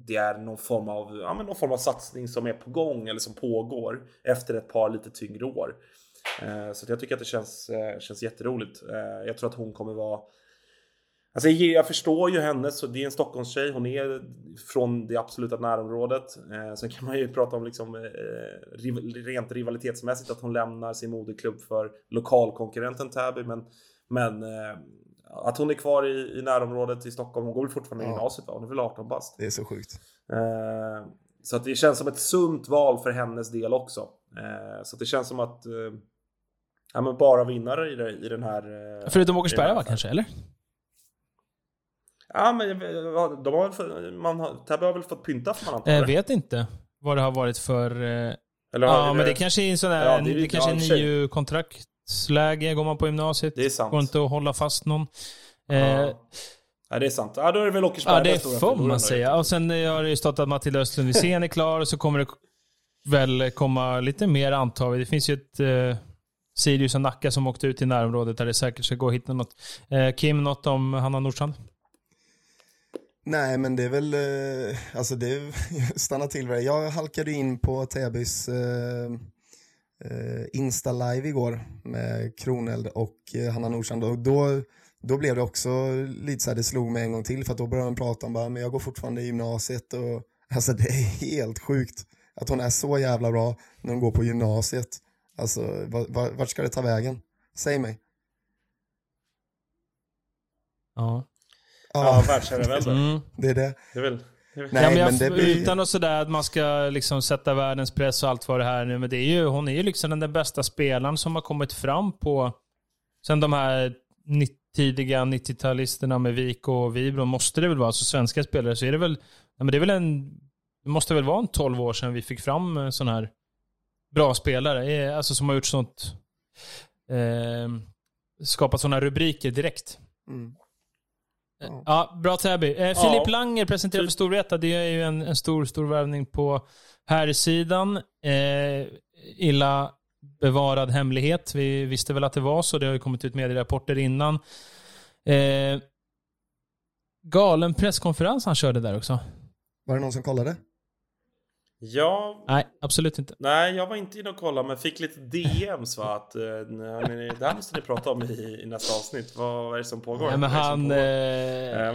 det är någon form, av, ja, men någon form av satsning som är på gång eller som pågår efter ett par lite tyngre år. Eh, så att jag tycker att det känns, eh, känns jätteroligt. Eh, jag tror att hon kommer vara Alltså jag, förstår ju henne, så det är en Stockholmstjej, hon är från det absoluta närområdet. Eh, sen kan man ju prata om liksom, eh, riv- rent rivalitetsmässigt att hon lämnar sin moderklubb för lokalkonkurrenten Täby. Men, men eh, att hon är kvar i, i närområdet i Stockholm, hon går väl fortfarande i Ja. gymnasiet va? Hon är väl 18 bast. Det är så sjukt. Eh, så att det känns som ett sunt val för hennes del också. Eh, så att det känns som att eh, ja, men bara vinnare i, det, i den här... Eh, Förutom Åkersberga va, kanske, eller? Ja, men ja, de har väl fått- man har, Täby har väl fått pynta för man antar Jag det? vet inte vad det har varit för... Eh, Eller ja, men det kanske är en sån där, Ja, det, det kanske ja, är sig. nio kontraktsläge. Går man på gymnasiet, Det är sant. går inte att hålla fast någon. Eh, Ja. Ja, det är sant. Ja, då är det väl Åkersberga Ja, det får man säga. Och sen eh, har det ju stått att Matilda Östlund Wisén är klar och så kommer det väl komma lite mer antar vi. Det finns ju ett eh, Sirius och Nacka som åkte ut i närområdet där det säkert ska gå att hitta något. Eh, Kim, något om Hanna Nordstrand? Nej, men det är väl, eh, alltså det, stanna till vid det. Jag halkade in på Täbys eh, eh, Insta-live igår med Kroneld och eh, Hanna Nordstrand och då, då blev det också lite så här, det slog mig en gång till för att då började hon prata om bara, men jag går fortfarande i gymnasiet och alltså det är helt sjukt att hon är så jävla bra när hon går på gymnasiet. Alltså, vart ska det ta vägen? Säg mig. Ja. Ja, världsherravälde. Mm. det är det. Det är väl... Det är väl... Nej, ja, men det blir... Utan och sådär att man ska liksom sätta världens press och allt vad det här nu. Men det är ju, hon är ju liksom den där bästa spelaren som har kommit fram på sen de här 90, tidiga 90-talisterna med Vik och Vibro. Måste det väl vara, alltså svenska spelare, så är det väl, ja, men det är väl en, det måste väl vara en 12 år sedan vi fick fram en sån här bra spelare. eh, Alltså som har gjort sånt, eh, skapat sådana rubriker direkt. Mm. Ja. Ja, bra Täby. Eh, Ja. Filip Langer presenterar för Storvreta. Det är ju en, en stor, stor värvning på här sidan. Eh, illa bevarad hemlighet. Vi visste väl att det var så. Det har ju kommit ut medierapporter innan. Eh, galen presskonferens han körde där också. Var det någon som kollade? Ja, Nej, absolut inte. nej, jag var inte inne och kollade, men fick lite DMs va, att eh, det här måste ni prata om i, i nästa avsnitt. Vad, vad är det som pågår? Nej, men han... pågår? Eh, Eh,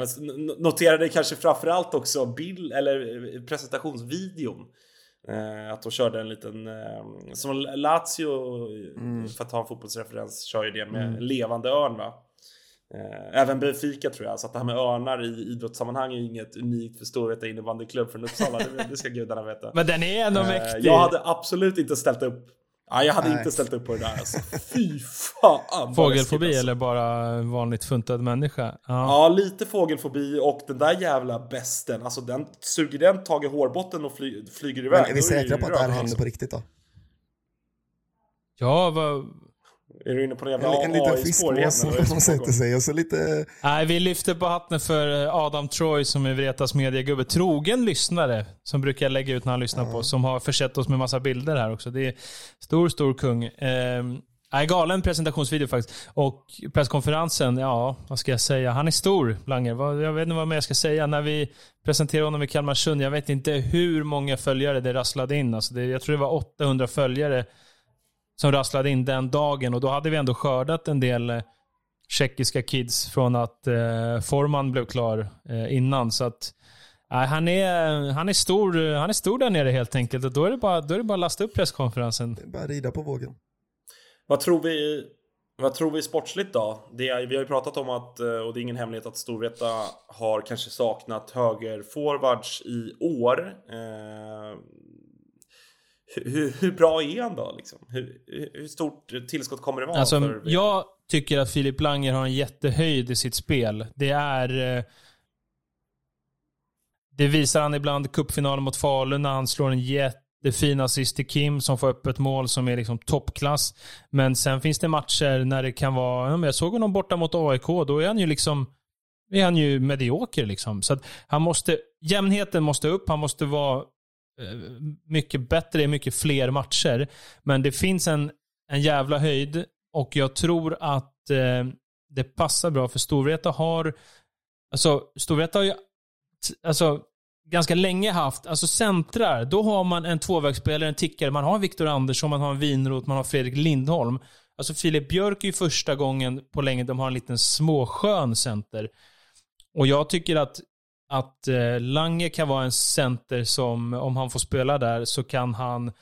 noterade kanske framförallt också bild eller eh, presentationsvideon. Eh, att de körde en liten, eh, som Lazio, Mm. för att ta en fotbollsreferens, kör ju det med en levande örn va. Eh, även Benfica tror jag, så att det här med örnar i idrottssammanhang är inget unikt för Storvreta innebandyklubb från Uppsala, det, det ska gudarna veta. men den är ändå Eh, mäktig. jag hade absolut inte ställt upp Ja, jag hade Nej. inte ställt upp på det där alltså. Fy fan Fågelfobi alltså. eller bara vanligt funtad människa? Ja. Ja, lite fågelfobi och den där jävla besten. Alltså den, suger den tag i hårbotten och fly, flyger iväg. Men är vi säkra på att det här händer på riktigt då? Ja, vad... Är du inne på en jävla En, en liten fiskmås det som sätter sig och så lite... Nej, vi lyfter på hatten för eh, Adam Troy som är Vretas mediegubbe. Trogen lyssnare som brukar lägga ut när han lyssnar på oss. Som har försett oss med massa bilder här också. Det är stor, stor kung. Nej, galen presentationsvideo faktiskt. Och presskonferensen, ja, vad ska jag säga? Han är stor, Langer. Jag vet inte vad mer jag ska säga. När vi presenterade honom i Kalmarsund, jag vet inte hur många följare det rasslade in. Alltså det, jag tror det var 800 följare som rasslade in den dagen. Och då hade vi ändå skördat en del eh, tjeckiska kids från att eh, Forman blev klar eh, innan. Så att nej, han, är, han, är stor, han är stor där nere helt enkelt. Och då är det bara, då är det bara att lasta upp presskonferensen. Bara rida på vågen. Vad tror vi vad tror vi sportsligt då? Det är, vi har ju pratat om att, eh, och det är ingen hemlighet, att Storvreta har kanske saknat högerforwards i år. Hur, hur, bra är han då? Liksom? Hur, hur- stort tillskott kommer det vara? Alltså, för jag tycker att Filip Langer har en jättehöjd i sitt spel. Det är... eh, Det visar han ibland i cupfinalen mot Falun när han slår en jättefin assist till Kim som får upp ett mål som är liksom toppklass. Men sen finns det matcher när det kan vara... Jag såg honom borta mot AIK. Då är han ju liksom... Är han ju medioker liksom. Så att han måste... Jämnheten måste upp. Han måste vara Eh, mycket bättre i mycket fler matcher. Men det finns en, en jävla höjd och jag tror att eh, det passar bra för Storvreta har... Alltså, Storvreta har ju alltså, ganska länge haft, alltså centrar, då har man en tvåvägsspelare, en tickare, man har Viktor Andersson, man har en Winroth, man har Fredrik Lindholm. Alltså Filip Björk är ju första gången på länge de har en liten småskön center. Och jag tycker att, att eh, Lange kan vara en center som, om han får spela där, så kan han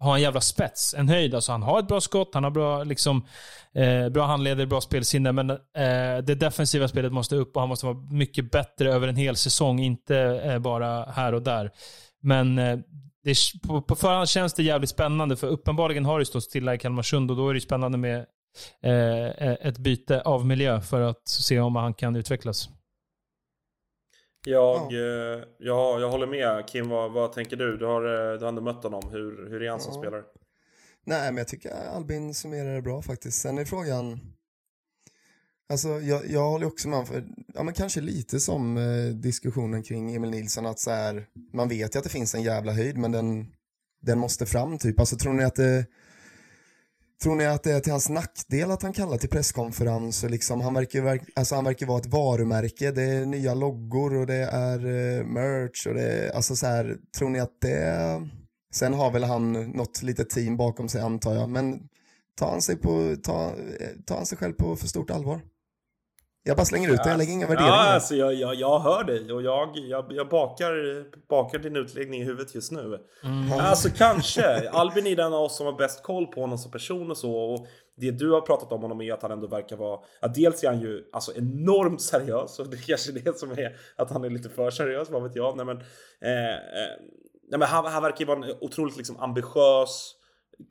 ha en jävla spets, en höjd. Alltså han har ett bra skott, han har bra, liksom, eh, bra handleder, bra spelsinne, men eh, det defensiva spelet måste upp och han måste vara mycket bättre över en hel säsong, inte eh, bara här och där. Men eh, det, på, på förhand känns det jävligt spännande, för uppenbarligen har det stått stilla i Kalmarsund och då är det spännande med eh, ett byte av miljö för att se om han kan utvecklas. Jag, eh, jag, jag håller med. Kim, vad, vad tänker du? Du har, eh, du har ändå mött honom. Hur, hur är han som Ja. spelare? Nej, men jag tycker Albin summerar det bra faktiskt. Sen är frågan... Alltså, jag, jag håller också med för, ja men kanske lite som eh, diskussionen kring Emil Nilsson, att så här, man vet ju att det finns en jävla höjd, men den, den måste fram typ. Alltså tror ni att det... Tror ni att det är till hans nackdel att han kallar till presskonferens? Och liksom, han verkar, ju alltså han verkar vara ett varumärke, det är nya loggor och det är eh, merch och det är, alltså så här, tror ni att det Sen har väl han något litet team bakom sig antar jag, men tar han sig, på, tar, eh, tar han sig själv på för stort allvar? Jag bara slänger ut det, jag lägger inga värderingar. Ja, alltså jag, jag, jag hör dig och jag, jag, jag bakar, bakar din utläggning i huvudet just nu. Alltså kanske. Albin är den av oss som har bäst koll på honom som person och så. Och det du har pratat om honom är att han ändå verkar vara... Ja, dels är han ju alltså enormt seriös och det är kanske det som är att han är lite för seriös, vad vet jag. Nej, men, eh, eh, nej, men han, han verkar ju vara en otroligt liksom, ambitiös,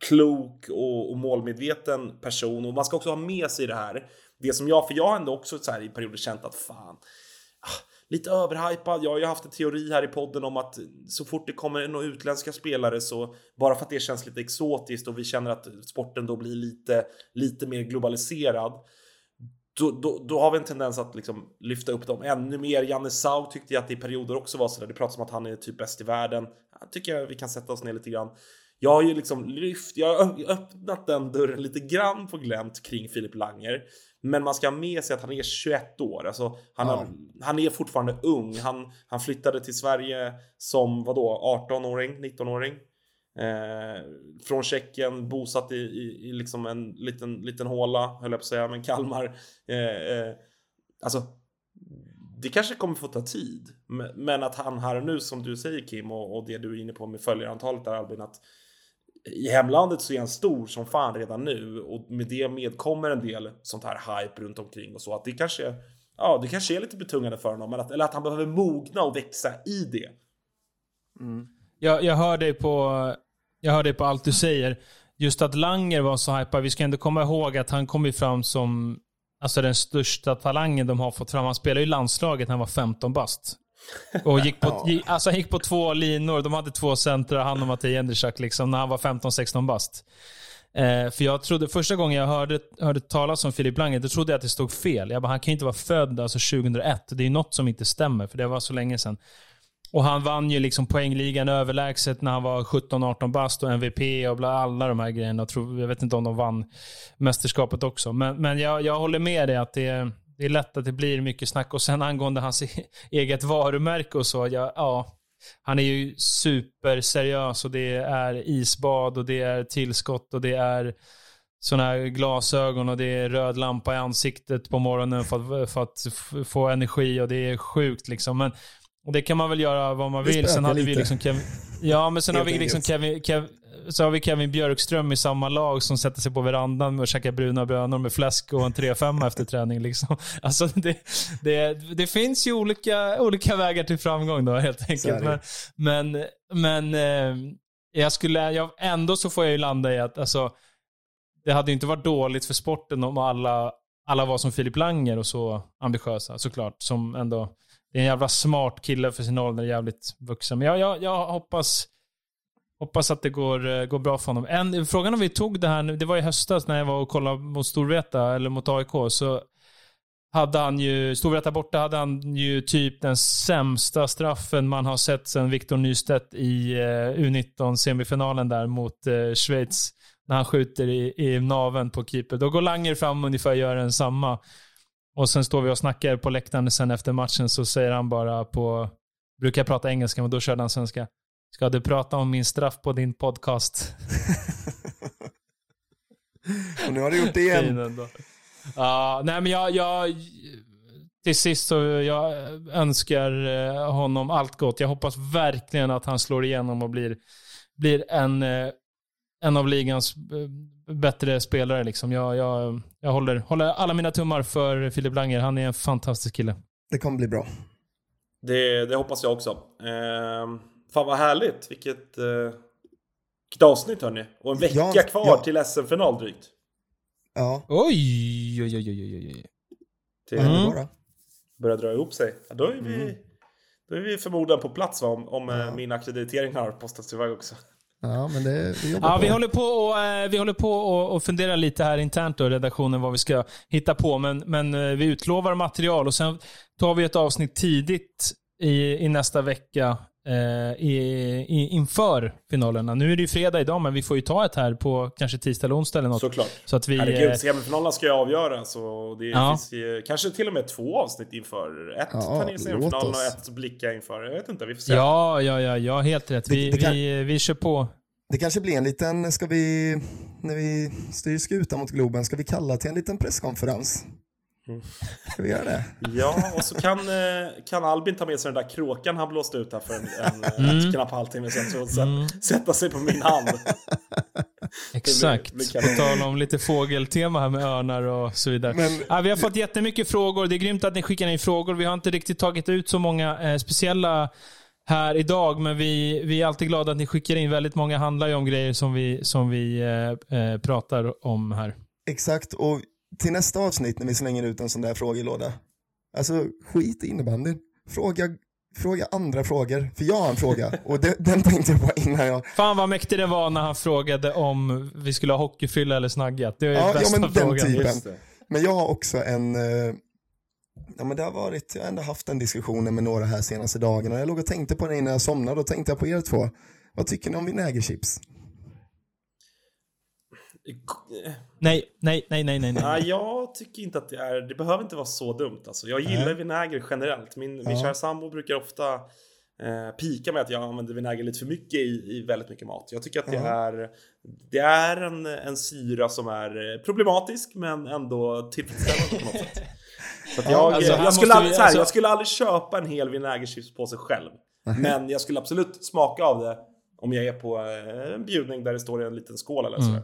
klok och, och målmedveten person. Och man ska också ha med sig det här. Det som jag, för jag har ändå också så här i perioder känt att fan, ah, lite överhypad. Jag har ju haft en teori här i podden om att så fort det kommer några utländska spelare så bara för att det känns lite exotiskt och vi känner att sporten då blir lite, lite mer globaliserad. Då, då, då har vi en tendens att liksom lyfta upp dem ännu mer. Janne Sau tyckte jag att det i perioder också var sådär. Det pratas om att han är typ bäst i världen. Jag tycker jag vi kan sätta oss ner lite grann. Jag har ju liksom lyft, jag har öppnat den dörren lite grann på glänt kring Filip Langer. Men man ska ha med sig att han är 21 år. Alltså, han, har, han är fortfarande ung. Han, han flyttade till Sverige som vadå, 18-åring, 19-åring. Eh, från Tjeckien, bosatt i, i, i liksom en liten, liten håla, höll jag på att säga, men Kalmar. Eh, eh, alltså, det kanske kommer få ta tid. Men, men att han här och nu, som du säger Kim, och, och det du är inne på med följarantalet där Albin, att i hemlandet så är han stor som fan redan nu och med det medkommer en del sånt här hype runt omkring och så att det kanske Ja, det kanske är lite betungande för honom, att, eller att han behöver mogna och växa i det. Mm. Jag, jag, hör dig på, jag hör dig på allt du säger. just att Langer var så hypad, vi ska ändå komma ihåg att han kom ju fram som alltså den största talangen de har fått fram. Han spelade ju i landslaget när han var 15 bast. Och gick på, Ja. alltså han gick på två linor. De hade två centra, han och Matej Jędrzak, liksom, när han var 15-16 bast. Eh, för jag trodde, första gången jag hörde, hörde talas om Filip Langer, då trodde jag att det stod fel. Jag bara, han kan ju inte vara född alltså 2001. Det är något som inte stämmer, för det var så länge sedan. Och han vann ju liksom poängligan överlägset när han var 17-18 bast och MVP och bla, alla de här grejerna. Jag, tror, jag vet inte om de vann mästerskapet också. Men, men jag, jag håller med dig att det är, det är lätt att det blir mycket snack. Och sen angående hans e- eget varumärke och så. Ja, ja, han är ju superseriös och det är isbad och det är tillskott och det är såna här glasögon och det är röd lampa i ansiktet på morgonen för att, för att få energi och det är sjukt liksom. Men det kan man väl göra vad man vill. Sen spökar hade vi liksom Kevin, ja, men sen har vi liksom. Kevin, Kev, så har vi Kevin Björkström i samma lag som sätter sig på verandan och käkar bruna bönor med fläsk och en 3-5 efter träning. Liksom. Alltså det, det, det finns ju olika, olika vägar till framgång då helt enkelt. Men, men, men eh, jag skulle, jag, ändå så får jag ju landa i att alltså, det hade ju inte varit dåligt för sporten om alla, alla var som Filip Langer och så ambitiösa såklart. Som ändå, det är en jävla smart kille för sin ålder, jävligt vuxen. Men jag, jag, jag hoppas, hoppas att det går, eh, går bra för honom. En, frågan om vi tog det här, nu- det var i höstas när jag var och kollade mot Storvreta, eller mot AIK, så hade han ju, Storvreta borta hade han ju typ den sämsta straffen man har sett sedan Victor Nystedt i eh, U19-semifinalen där mot eh, Schweiz. När han skjuter i, i naven på keeper. Då går Langer fram ungefär och gör den samma. Och sen står vi och snackar på läktaren sen efter matchen så säger han bara på, brukar jag prata engelska men då körde han svenska. Ska du prata om min straff på din podcast? Och nu har du gjort det igen. ändå. Ja, nej men jag, jag, till sist så jag önskar eh, honom allt gott. Jag hoppas verkligen att han slår igenom och blir, blir en, eh, en av ligans eh, bättre spelare. Liksom. Jag, jag, jag håller, håller alla mina tummar för Filip Langer. Han är en fantastisk kille. Det kommer bli bra. Det, det hoppas jag också. Eh, fan vad härligt. Vilket, eh, vilket avsnitt hörni. Och en vecka Ja, kvar ja. till SM-final drygt. Ja, Oj, oj, oj, oj, oj, oj. Det vad är det Mm. bara? börjar dra ihop sig. Ja, då, är vi, Mm. då är vi förmodligen på plats va? om, om eh, Ja. min akkreditering har postats iväg också. Ja, men det, vi jobbar Ja, på. vi håller på och, eh, vi håller på och, och funderar lite här internt då, redaktionen, vad vi ska hitta på. Men, men eh, vi utlovar material och sen tar vi ett avsnitt tidigt i, i nästa vecka eh, i, i, inför finalerna. Nu är det ju fredag idag, men vi får ju ta ett här på kanske tisdag eller onsdag eller något. Såklart. Så att vi... Herregud, eh, semifinalerna ska ju avgöras så det Ja. finns ju, kanske till och med två avsnitt inför. Ett Ja, låt semifinalen och ett blicka inför. Jag vet inte, vi får se. Ja, ja, ja, ja, helt rätt. Vi, Det- det kan- vi, vi kör på. Det kanske blir en liten, ska vi, när vi styr skutan mot Globen, ska vi kalla till en liten presskonferens? Ska vi göra det? Ja, och så kan, eh, kan Albin ta med sig den där kråkan han blåste ut här för en, en Mm. mm. knapp halvtimme sedan. Så sätt, sätta sig på min hand. Exakt. blir På tal om lite fågeltema här med örnar och så vidare. Men- ja, vi har fått jättemycket frågor. Det är grymt att ni skickar in frågor. Vi har inte riktigt tagit ut så många eh, speciella här idag, men vi, vi är alltid glada att ni skickar in. Väldigt många handlar ju om grejer som vi, som vi eh, eh, pratar om här. Exakt, och till nästa avsnitt när vi slänger ut en sån där frågelåda, alltså skit i innebandyn. Fråga, fråga andra frågor, för jag har en fråga och den, den tänkte jag på innan jag... Fan vad mäktig det var när han frågade om vi skulle ha hockeyfylla eller snaggat. Det är Ja, ja, bästa men den frågan. typen. Just det. Men jag har också en, eh, ja men det har varit, jag har ändå haft den diskussionen med några här senaste dagarna. Jag låg och tänkte på det innan jag somnade och tänkte jag på er två. Vad tycker ni om vinägerchips? Nej, nej, nej, nej, nej. nej. Nej, jag tycker inte att det är, det behöver inte vara så dumt alltså. Jag gillar Nej. vinäger generellt. Min, min Ja. kära sambo brukar ofta eh, pika med att jag använder vinäger lite för mycket i, i väldigt mycket mat. Jag tycker att det Ja. är, det är en, en syra som är eh, problematisk men ändå tillfredsställande på något sätt. Så jag, alltså, jag, skulle aldrig, vi- här, alltså- jag skulle aldrig köpa en hel vinägerchips på sig själv. Men jag skulle absolut smaka av det om jag är på eh, en bjudning där det står i en liten skål eller sådär.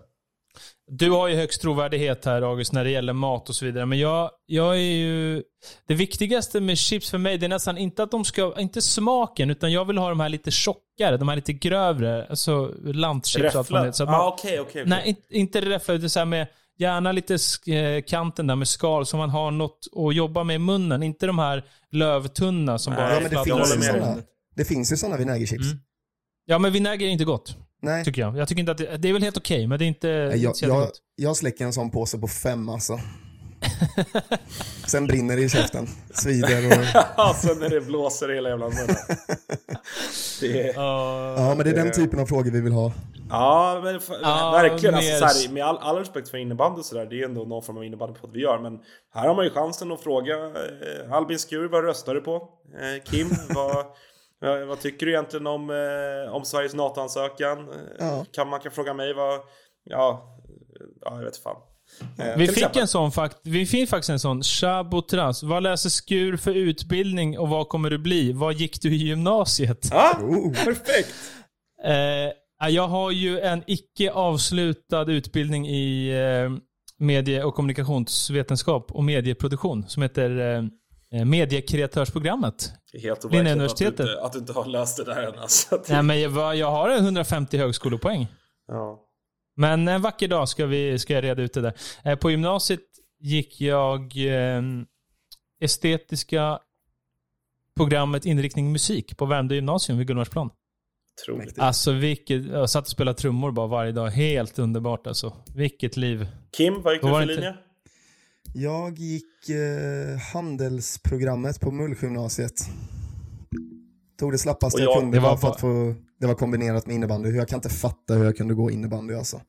Du har ju högst trovärdighet här August när det gäller mat och så vidare. Men jag, jag är ju... Det viktigaste med chips för mig, det är nästan inte att de ska... Inte smaken, utan jag vill ha de här lite tjockare, de här lite grövre. Alltså lantchips och allt vad det Räffla? heter. Så att Ja, man- okej, okej. okej. Nej, inte, räffla, utan så här med gärna lite eh, kanten där med skal så man har något att jobba med i munnen. Inte de här lövtunna som Nej, bara Ja, men det finns, såna, det finns ju sådana vinägerchips. Mm. Ja, men vinäger är inte gott, Nej, tycker jag. Jag tycker inte att det, det är väl helt okej, men det är inte, jag, inte jag, jag släcker en sån påse på fem alltså. Sen brinner det i käften. Svider och... Alltså när det blåser i hela jävla munnen. Det är... Ja, men det är den typen av frågor vi vill ha. Ja, men Ja, verkligen. Alltså, mer- så här, med all, all respekt för innebandy och sådär, det är ändå någon form av innebandypodd vi gör. Men här har man ju chansen att fråga eh, Albin Skur, vad röstar du på? Eh, Kim, vad, eh, vad tycker du egentligen om, eh, om Sveriges NATO-ansökan? Eh, Ja. kan, man kan fråga mig vad... Ja, ja jag vet fan. Eh, Vi fick exempel. en sån fakt vi fick faktiskt en sån. Chabotras. Vad läser Skur för utbildning och vad kommer du bli? Vad gick du i gymnasiet? Ja, Oh. perfekt! Eh, jag har ju en icke avslutad utbildning i eh, medie och kommunikationsvetenskap och medieproduktion som heter eh, Mediekreatörsprogrammet. Helt overkligt att, du Linnéuniversitetet. inte- att du inte har läst det där än alltså. Nej, men jag, jag har 150 högskolepoäng. Ja. Men en vacker dag ska, vi, ska jag reda ut det där. Eh, på gymnasiet gick jag eh, estetiska programmet inriktning musik på Värmdö gymnasium vid Gullmarsplan. Otroligt. Alltså vilket, jag satt och spelade trummor bara varje dag. Helt underbart alltså. Vilket liv. Kim, vad gick du var för linje? Jag gick eh, handelsprogrammet på Mullgymnasiet. Tog det slappaste jag, jag- kunde det var för att få, det var kombinerat med innebandy. Jag kan inte fatta hur jag kunde gå innebandy alltså.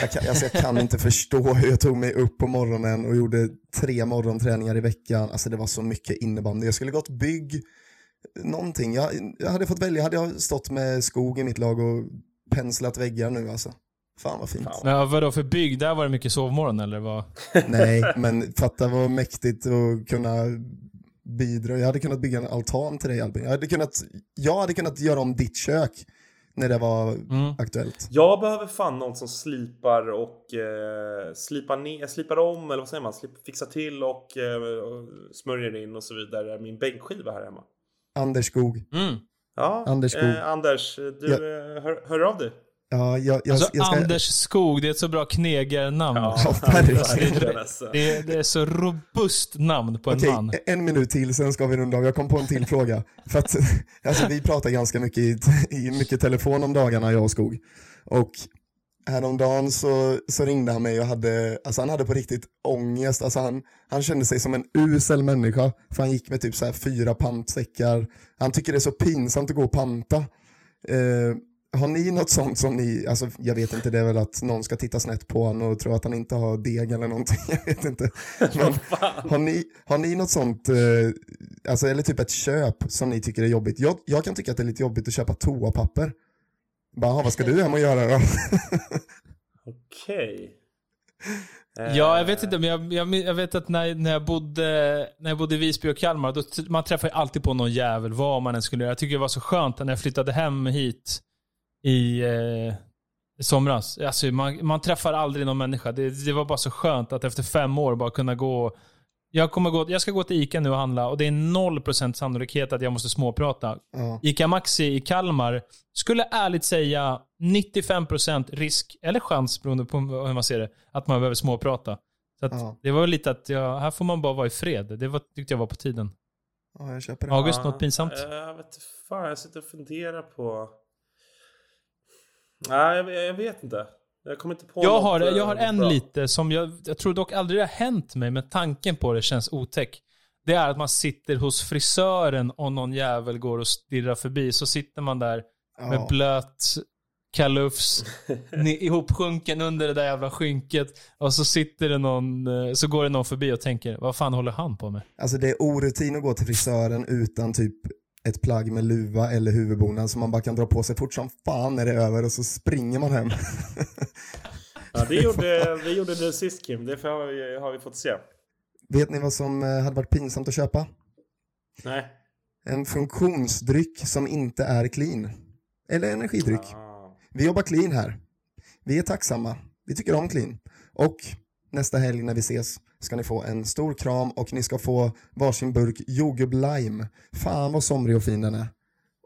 Jag kan, alltså jag kan inte förstå hur jag tog mig upp på morgonen och gjorde tre morgonträningar i veckan. Alltså det var så mycket innebandy. Jag skulle gått bygg, någonting. Jag, jag hade fått välja, hade jag stått med skog i mitt lag och penslat väggar nu alltså. Fan vad fint. Men vadå för bygg? Där var det mycket sovmorgon eller vad? Nej, men fatta vad mäktigt att kunna bidra. Jag hade kunnat bygga en altan till dig Albin. Jag hade kunnat, jag hade kunnat göra om ditt kök när det var Mm. aktuellt. Jag behöver fan någon som slipar och eh, slipar, ner, slipar om, eller vad säger man? Slip, fixar till och, eh, smörjer in och så vidare. Min bänkskiva här hemma. Anders Skog. Mm. Ja, Anders Skog. Eh, Anders, du Ja. eh, hör, hör av dig. Ja, jag, jag, Alltså jag ska... Anders Skog, det är ett så bra knegarnamn. Ja, verkligen, alltså. Det, är, det är så robust namn på en Okej, man. en minut till, sen ska vi runda av. Jag kom på en till fråga. För att, alltså, vi pratar ganska mycket i, i mycket telefon om dagarna, jag och Skog. Och häromdagen så, så ringde han mig och hade, alltså han hade på riktigt ångest. Alltså han, han kände sig som en usel människa. För han gick med typ så här fyra pantsäckar. Han tycker det är så pinsamt att gå och panta. Eh, har ni något sånt som ni, alltså jag vet inte, det är väl att någon ska titta snett på honom och tro att han inte har deg eller någonting, jag vet inte. Men har ni, har ni något sånt, eh, alltså eller typ ett köp som ni tycker är jobbigt? Jag, jag kan tycka att det är lite jobbigt att köpa toapapper. Bara, "Jaha, vad ska du hem och göra då? Okej. Eh, Ja, jag vet inte, men jag, jag, jag vet att när, när, jag bodde, när jag bodde i Visby och Kalmar, då, man träffar ju alltid på någon jävel, vad man än skulle göra. Jag tycker det var så skönt när jag flyttade hem hit i, eh, somras. Alltså, man, man träffar aldrig någon människa. Det, det var bara så skönt att efter fem år bara kunna gå jag, kommer gå, jag ska gå till ICA nu och handla och det är 0% sannolikhet att jag måste småprata. Ja, ICA Maxi i Kalmar skulle ärligt säga 95% risk, eller chans beroende på hur man ser det, att man behöver småprata. Så att Ja. Det var lite att, jag, här får man bara vara i fred. Det var, tyckte jag var på tiden. ja jag köper det. August, något pinsamt? eh, Jag vet fan, jag sitter och funderar på... Nej, jag, jag vet inte. Jag kommer inte på Jag något, har, eh, jag har en bra. lite som jag, jag tror dock aldrig det har hänt mig, men tanken på det känns otäck. Det är att man sitter hos frisören och någon jävel går och stirrar förbi. Så sitter man där med Ja. blöt kalufs ihopsjunken under det där jävla skynket. Och så sitter det någon, eh, så går det någon förbi och tänker, vad fan håller han på med? Alltså det är orutin att gå till frisören utan typ ett plagg med luva eller huvudbonad som man bara kan dra på sig fort som fan när det är över och så springer man hem. Ja, det gjorde, det gjorde du sist Kim. Det har vi, har vi fått se. Vet ni vad som eh, hade varit pinsamt att köpa? Nej. En funktionsdryck som inte är clean. Eller energidryck. Ah. Vi jobbar clean här. Vi är tacksamma. vi tycker om clean. Och nästa helg när vi ses ska ni få en stor kram och ni ska få varsin burk jordgubb lime. Fan vad somrig och fin den är.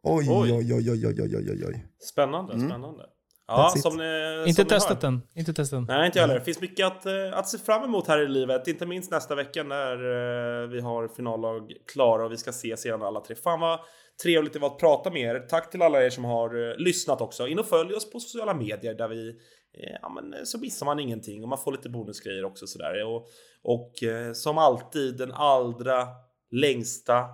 Oj, Oj. oj, oj, oj, oj, oj, oj, oj. Spännande, spännande. Ja, som ni, Inte som testat den. Inte testat den. Nej, inte jag heller. Det finns mycket att, eh, att se fram emot här i livet. Inte minst nästa vecka när eh, vi har finallag klara och vi ska ses igen alla tre. Fan vad trevligt det var att prata med er. Tack till alla er som har eh, lyssnat också. In och följ oss på sociala medier där vi Ja men så missar man ingenting och man får lite bonusgrejer också sådär. Och, och eh, som alltid den allra längsta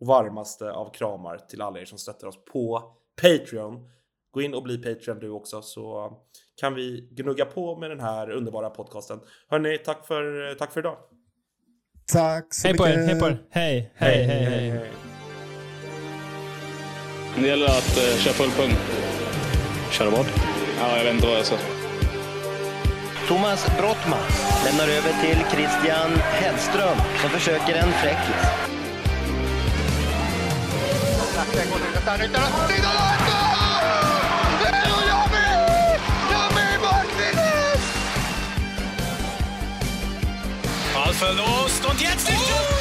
och varmaste av kramar till alla er som stöttar oss på Patreon. Gå in och bli Patreon du också så kan vi gnugga på med den här underbara podcasten. Hörni, tack för, tack för idag. Tack så Hej på er, mycket. hej på er. Hej, hej, hej, hej. Det gäller att eh, köra full pung. Köra vad? Ja, jag vet inte vad jag sa. Thomas Brottman lämnar över till Christian Hellström som försöker en fräckis. Alfredo Stont jetzt nicht.